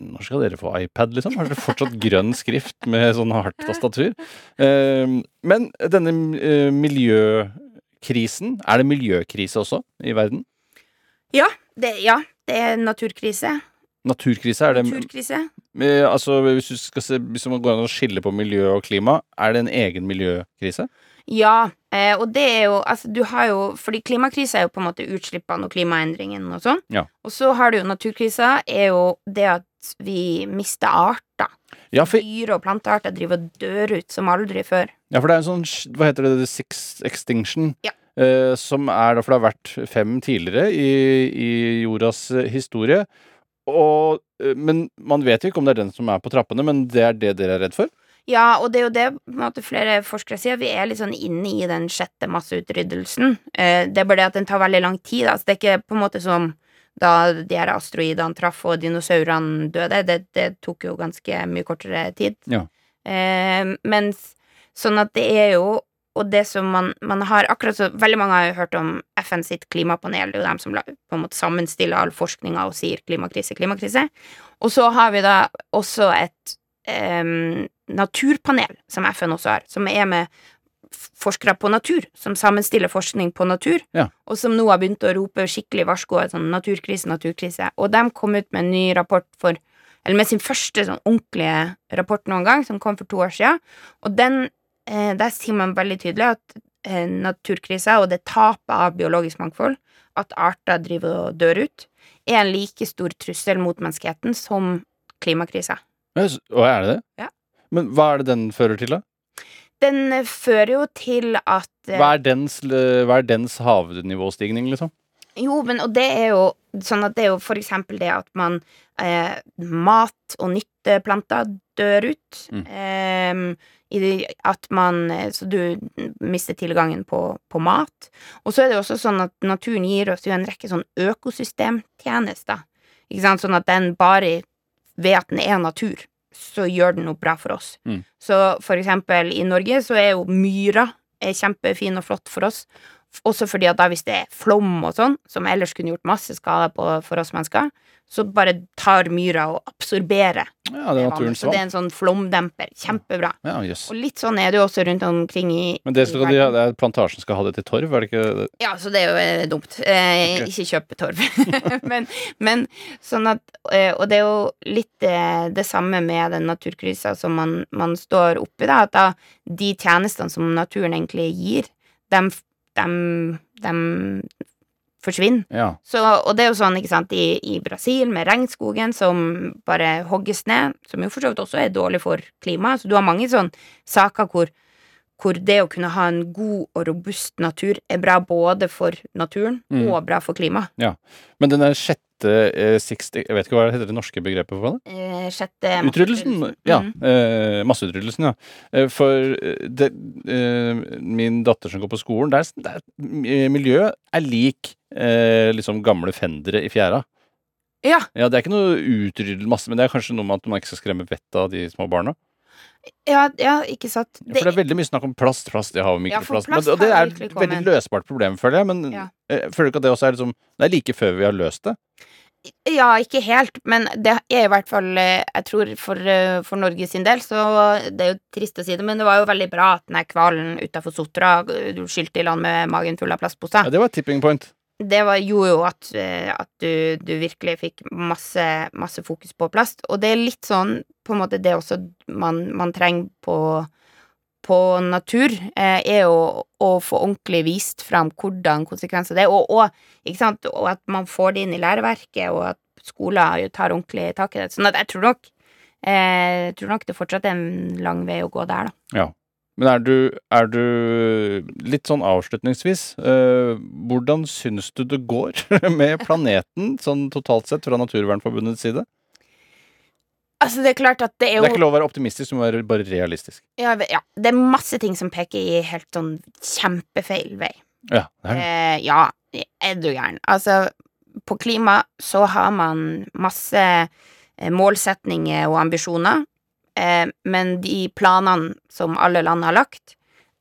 Når skal dere få iPad, liksom? Har dere fortsatt grønn skrift med sånn hardt tastatur? Eh, men denne eh, miljøkrisen, er det miljøkrise også i verden? Ja, det, ja, det er naturkrise. Naturkrise, er det Naturkrise. eh, Altså, hvis du skal se Hvis man går an å skille på miljø og klima, er det en egen miljøkrise? Ja, eh, og det er jo Altså, du har jo Fordi klimakrisa er jo på en måte utslippene og klimaendringene og sånn. Ja. Og så har du jo naturkrisa, er jo det at vi mister arter. Ja, for Dyre- og plantearter driver og dør ut som aldri før. Ja, for det er en sånn Hva heter det? The Sixth Extinction. Ja. Eh, som er da For det har vært fem tidligere i, i jordas eh, historie. Og, eh, men man vet jo ikke om det er den som er på trappene, men det er det dere er redd for? Ja, og det er jo det måte, flere forskere sier. Vi er litt sånn inne i den sjette masseutryddelsen. Eh, det er bare det at den tar veldig lang tid. Altså, det er ikke på en måte som da de her asteroidene traff og dinosaurene døde. Det, det tok jo ganske mye kortere tid. Ja. Eh, mens sånn at det er jo Og det som man, man har akkurat så Veldig mange har jo hørt om FN sitt klimapanel. Det er jo dem som på en måte sammenstiller all forskninga og sier klimakrise, klimakrise. Og så har vi da også et em, naturpanel, som FN også har, som er med forskere på natur, som sammenstiller forskning på natur, Ja. og som nå har begynt å rope skikkelig varsko sånn naturkrise, naturkrise. Og de kom ut med en ny rapport for eller med sin første sånn ordentlige rapport noen gang, som kom for to år siden. Og den, eh, der sier man veldig tydelig at eh, naturkrisa og det tapet av biologisk mangfold, at arter driver og dør ut, er en like stor trussel mot menneskeheten som klimakrisa. Og er det det? Ja. Men hva er det den fører til, da? Den eh, fører jo til at eh, Hva er dens, l- hva er dens havnivåstigning, liksom? Jo, men og det er jo sånn at det er jo for eksempel det at man eh, Mat og nytteplanter dør ut. Mm. Eh, i det, at man eh, Så du mister tilgangen på, på mat. Og så er det jo også sånn at naturen gir oss jo en rekke sånn økosystemtjenester. Ikke sant? Sånn at den bare ved at den er natur, så gjør den noe bra for oss. Mm. Så for eksempel i Norge så er jo myra er kjempefin og flott for oss. Også fordi at da hvis det er flom og sånn, som ellers kunne gjort masse skade på, for oss mennesker, så bare tar myra og absorberer Ja, det er naturens vann. Så det er en sånn flomdemper. Kjempebra. Ja, yes. Og litt sånn er det jo også rundt omkring i Men det i de, det plantasjen skal ha det til torv, er det ikke det? Ja, så det er jo eh, dumt. Eh, okay. Ikke kjøpe torv. men, men sånn at eh, Og det er jo litt eh, det samme med den naturkrisa som man, man står oppi, da. At da de tjenestene som naturen egentlig gir, dem, dem, de forsvinner. Ja. Så, og det er jo sånn, ikke sant, i, i Brasil med regnskogen som bare hogges ned, som jo for så vidt også er dårlig for klimaet. Så du har mange sånne saker hvor, hvor det å kunne ha en god og robust natur er bra både for naturen Mm. og bra for klimaet. Men den der sjette eh, sixth, Jeg vet ikke hva det heter det norske begrepet for det? Eh, sjette Utryddelsen? Ja. Mm. Eh, masseutryddelsen, ja. Eh, for eh, det, eh, min datter som går på skolen, der, der miljøet er lik liksom gamle fendere i fjæra. Ja. Ja, det er ikke noe utryddel masse, men det er kanskje noe med at man ikke skal skremme vettet av de små barna. Ja, ja, ikke sant. Ja, for det er veldig mye snakk om plast, plast, det har Ja, mikroplast. plast men, og det er et veldig løsbart problem, føler jeg. Men Ja. eh, jeg føler ikke at det også er liksom Det er like før vi har løst det. Ja, ikke helt, men det er i hvert fall eh, Jeg tror for, eh, for Norge sin del, så Det er jo trist å si det, men det var jo veldig bra at den hvalen utafor Sotra skylte i land med magen full av plastposer. Ja, det var et tipping point. Det var, gjorde jo at, eh, at du, du virkelig fikk masse, masse fokus på plast. Og det er litt sånn på en måte det også man, man trenger på, på natur, eh, er jo å få ordentlig vist fram hvordan konsekvenser det er, og, og, og at man får det inn i læreverket, og at skoler tar ordentlig tak i det. Sånn at jeg tror nok eh, jeg tror nok det fortsatt er en lang vei å gå der, da. Ja. Men er du, er du Litt sånn avslutningsvis, eh, hvordan syns du det går med planeten, sånn totalt sett, fra Naturvernforbundets side? Altså, det er klart at det er Det er ikke lov å være optimistisk, du må være bare realistisk. ja, ja, det er masse ting som peker i helt sånn kjempefeil vei. Ja, det er det. Eh, ja, er du gæren. Altså, på klima så har man masse eh, målsetninger og ambisjoner, eh, men de planene som alle land har lagt,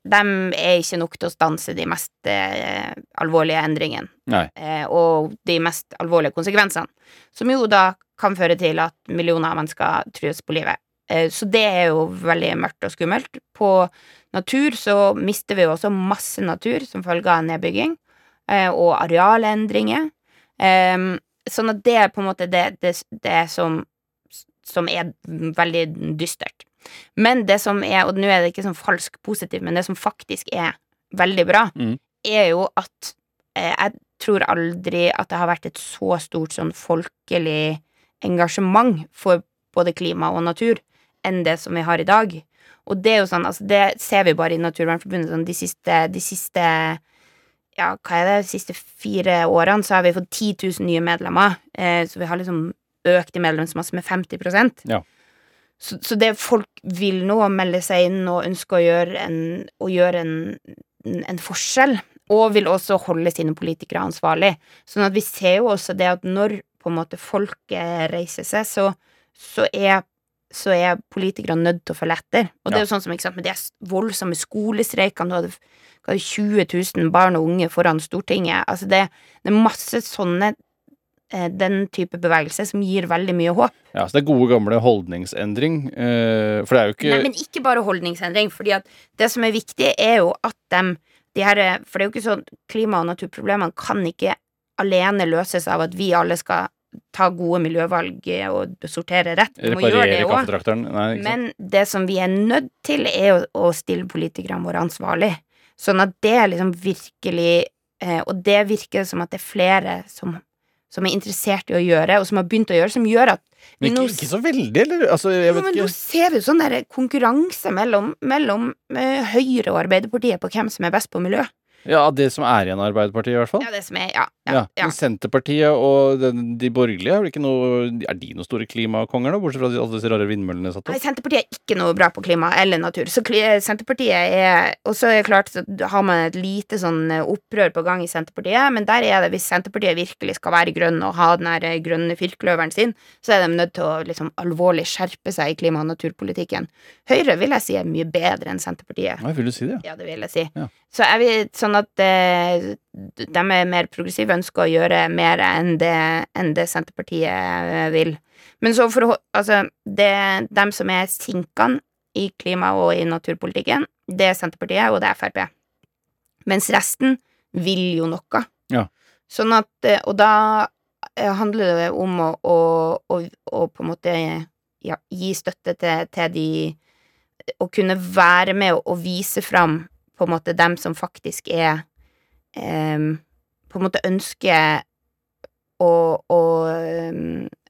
de er ikke nok til å stanse de mest eh, alvorlige endringene eh, og de mest alvorlige konsekvensene, som jo da kan føre til at millioner av mennesker trues på livet. Eh, så det er jo veldig mørkt og skummelt. På natur så mister vi jo også masse natur som følge av nedbygging eh, og arealendringer. Eh, sånn at det er på en måte det, det, det som, som er veldig dystert. Men det som er, og nå er det ikke sånn falsk positivt, men det som faktisk er veldig bra, mm. er jo at eh, jeg tror aldri at det har vært et så stort sånn folkelig engasjement for både klima og natur enn det som vi har i dag. Og det er jo sånn, altså det ser vi bare i Naturvernforbundet sånn de siste, de siste ja, hva er det, de siste fire årene så har vi fått 10 000 nye medlemmer. Eh, så vi har liksom økt i medlemsmasse med 50 Ja. så, så det folk vil nå melde seg inn og ønske å gjøre en, å gjøre en, en forskjell, og vil også holde sine politikere ansvarlig. Sånn at vi ser jo også det at når på en måte folket reiser seg, så, så er så er politikerne nødt til å følge etter. Og det er jo sånn som ikke sant, med de voldsomme skolestreikene, du hadde hva er det, 20 000 barn og unge foran Stortinget. Altså det, det er masse sånne den type bevegelse som gir veldig mye håp. Ja, så det er gode, gamle holdningsendring. eh, for det er jo ikke Nei, men ikke bare holdningsendring, fordi at det som er viktig, er jo at dem de her, For det er jo ikke sånn klima- og naturproblemene kan ikke alene løses av at vi alle skal ta gode miljøvalg og sortere rett. Vi må gjøre det òg. Men det som vi er nødt til, er å, å stille politikerne våre ansvarlig. Sånn at det er liksom virkelig eh, Og det virker som at det er flere som, som er interessert i å gjøre, og som har begynt å gjøre, som gjør at vi Men nå ikke, ikke så veldig, eller? Altså, jeg jo, men nå ser vi jo sånn der konkurranse mellom, mellom eh, Høyre og Arbeiderpartiet på hvem som er best på miljø. Ja, det som er igjen av Arbeiderpartiet, i hvert fall. Ja, det som er, ja, Ja, ja. Men Senterpartiet og den, de borgerlige er noe Er de noen store klimakonger, da? Bortsett fra alle disse rare vindmøllene satt Nei. Senterpartiet er ikke noe bra på klima eller natur. Så Senterpartiet er Og så er det klart så har man et lite sånn eh, opprør på gang i Senterpartiet, men der er det, hvis Senterpartiet virkelig skal være grønn og ha den her eh, grønne firkløveren sin, så er de nødt til å liksom alvorlig skjerpe seg i klima- og naturpolitikken. Høyre vil jeg si er mye bedre enn Senterpartiet. Nei, vil du si det? Ja, det vil jeg si. Ja. Så er vi sånn at eh, de er mer progressive, ønsker å gjøre mer enn det, enn det Senterpartiet vil. Men så for å Altså, det dem som er sinkene i klima- og i naturpolitikken, det er Senterpartiet, og det er Frp. Mens resten vil jo noe. Ja. Sånn at eh, Og da eh, handler det om å, å, å, å på en måte ja, gi støtte til, til de Å kunne være med og, og vise fram på en måte dem som faktisk er På en måte ønsker å, å,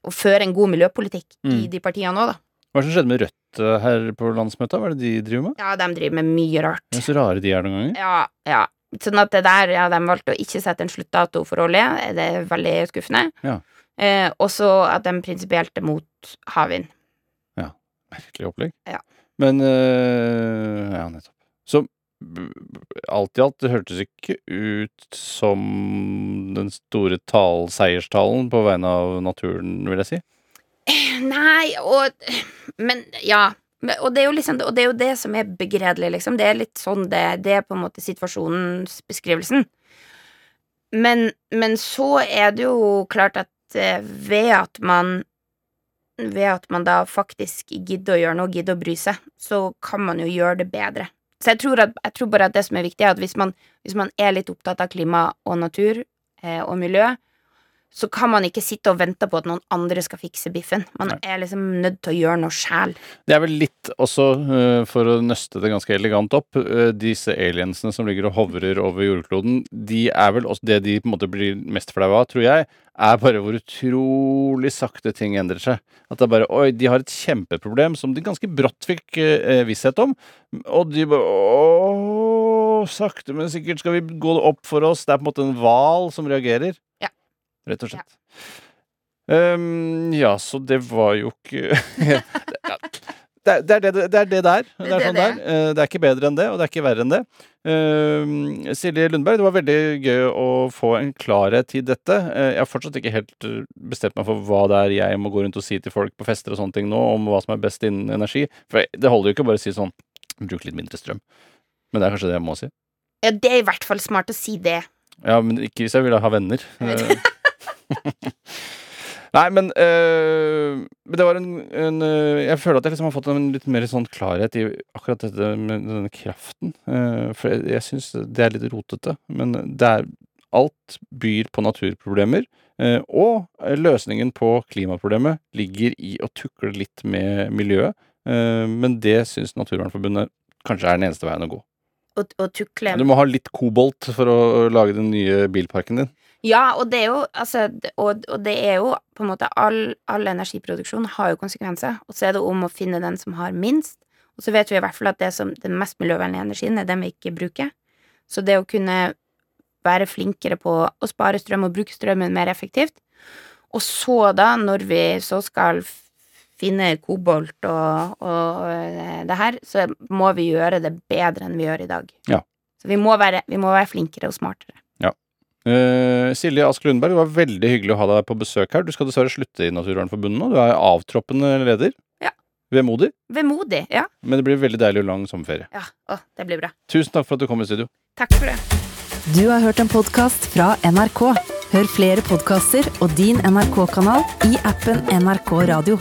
å føre en god miljøpolitikk i Mm. de partiene òg, da. Hva er det som skjedde med Rødt eh, her på landsmøtet? Hva er det de driver med? Ja, de driver med mye rart. Det er så rare de er noen ganger. Ja, ja. Sånn at det der, ja, de valgte å ikke sette en sluttdato for olje. Det er veldig skuffende. Ja. Eh, også at de prinsipielt er mot havvind. Merkelig opplegg. Ja. Men øh, Ja, nettopp. Så alt i alt, det hørtes ikke ut som den store tal, seierstalen på vegne av naturen, vil jeg si. Nei, og Men ja. Og det, er jo liksom, og det er jo det som er begredelig, liksom. Det er litt sånn det, det er på en måte situasjonens beskrivelsen. Men, men så er det jo klart at eh, ved at man Ved at man da faktisk gidder å gjøre noe, gidder å bry seg, så kan man jo gjøre det bedre. Så jeg tror, at, jeg tror bare at det som er viktig, er at hvis man, hvis man er litt opptatt av klima og natur eh, og miljø, så kan man ikke sitte og vente på at noen andre skal fikse biffen. Man Nei. er liksom nødt til å gjøre noe sjæl. Det er vel litt også, øh, for å nøste det ganske elegant opp, øh, disse aliensene som ligger og hovrer over jordkloden, de er vel også det de på en måte blir mest flaue av, tror jeg, er bare hvor utrolig sakte ting endrer seg. At det er bare Oi, de har et kjempeproblem som de ganske brått fikk eh, visshet om, og de bare Ååå, sakte, men sikkert skal vi gå opp for oss. Det er på en måte en hval som reagerer. Ja. Rett og slett. Ehm, ja, så det var jo ikke det, er, det, det, det er det der. Det er, sånn der. Eh, det er ikke bedre enn det, og det er ikke verre enn det. Uh, Silje Lundberg, det var veldig gøy å få en klarhet i dette. Uh, jeg har fortsatt ikke helt eh, bestemt meg for hva det er jeg må gå rundt og si til folk på fester og sånne ting nå, om hva som er best innen energi. For det holder jo ikke bare å si sånn Bruk litt mindre strøm. Men det er kanskje det jeg må si. Ja, det er i hvert fall smart å si det. Ja, men ikke hvis jeg vil ha venner. Nei, men, øh, men det var en, en øh, Jeg føler at jeg liksom har fått en litt mer sånn klarhet i akkurat dette med denne kraften. Eh, for jeg, jeg syns det er litt rotete. Men det er Alt byr på naturproblemer. eh, og løsningen på klimaproblemet ligger i å tukle litt med miljøet. Eh, men det syns Naturvernforbundet kanskje er den eneste veien å gå. Å, tukle. Du må ha litt kobolt for å lage den nye bilparken din. Ja, og det er jo altså, og, og det er jo på en måte all, all energiproduksjon har jo konsekvenser. Og så er det om å finne den som har minst. Og så vet vi i hvert fall at det som, den mest miljøvennlige energien er den vi ikke bruker. Så det å kunne være flinkere på å spare strøm og bruke strømmen mer effektivt. Og så, da, når vi så skal finne kobolt og, og eh, det her, så må vi gjøre det bedre enn vi gjør i dag. Ja. Så vi må være, vi må være flinkere og smartere. Eh, Silje Ask Lundberg, det var veldig hyggelig å ha deg på besøk her. Du skal dessverre slutte i Naturvernforbundet nå. Du er avtroppende leder. Ja. Vemodig, Vemodig, ja. men det blir veldig deilig og lang sommerferie. Ja, å, det blir bra. Tusen takk for at du kom i studio. Takk for det. Du har hørt en podkast fra NRK. Hør flere podkaster og din NRK-kanal i appen NRK Radio.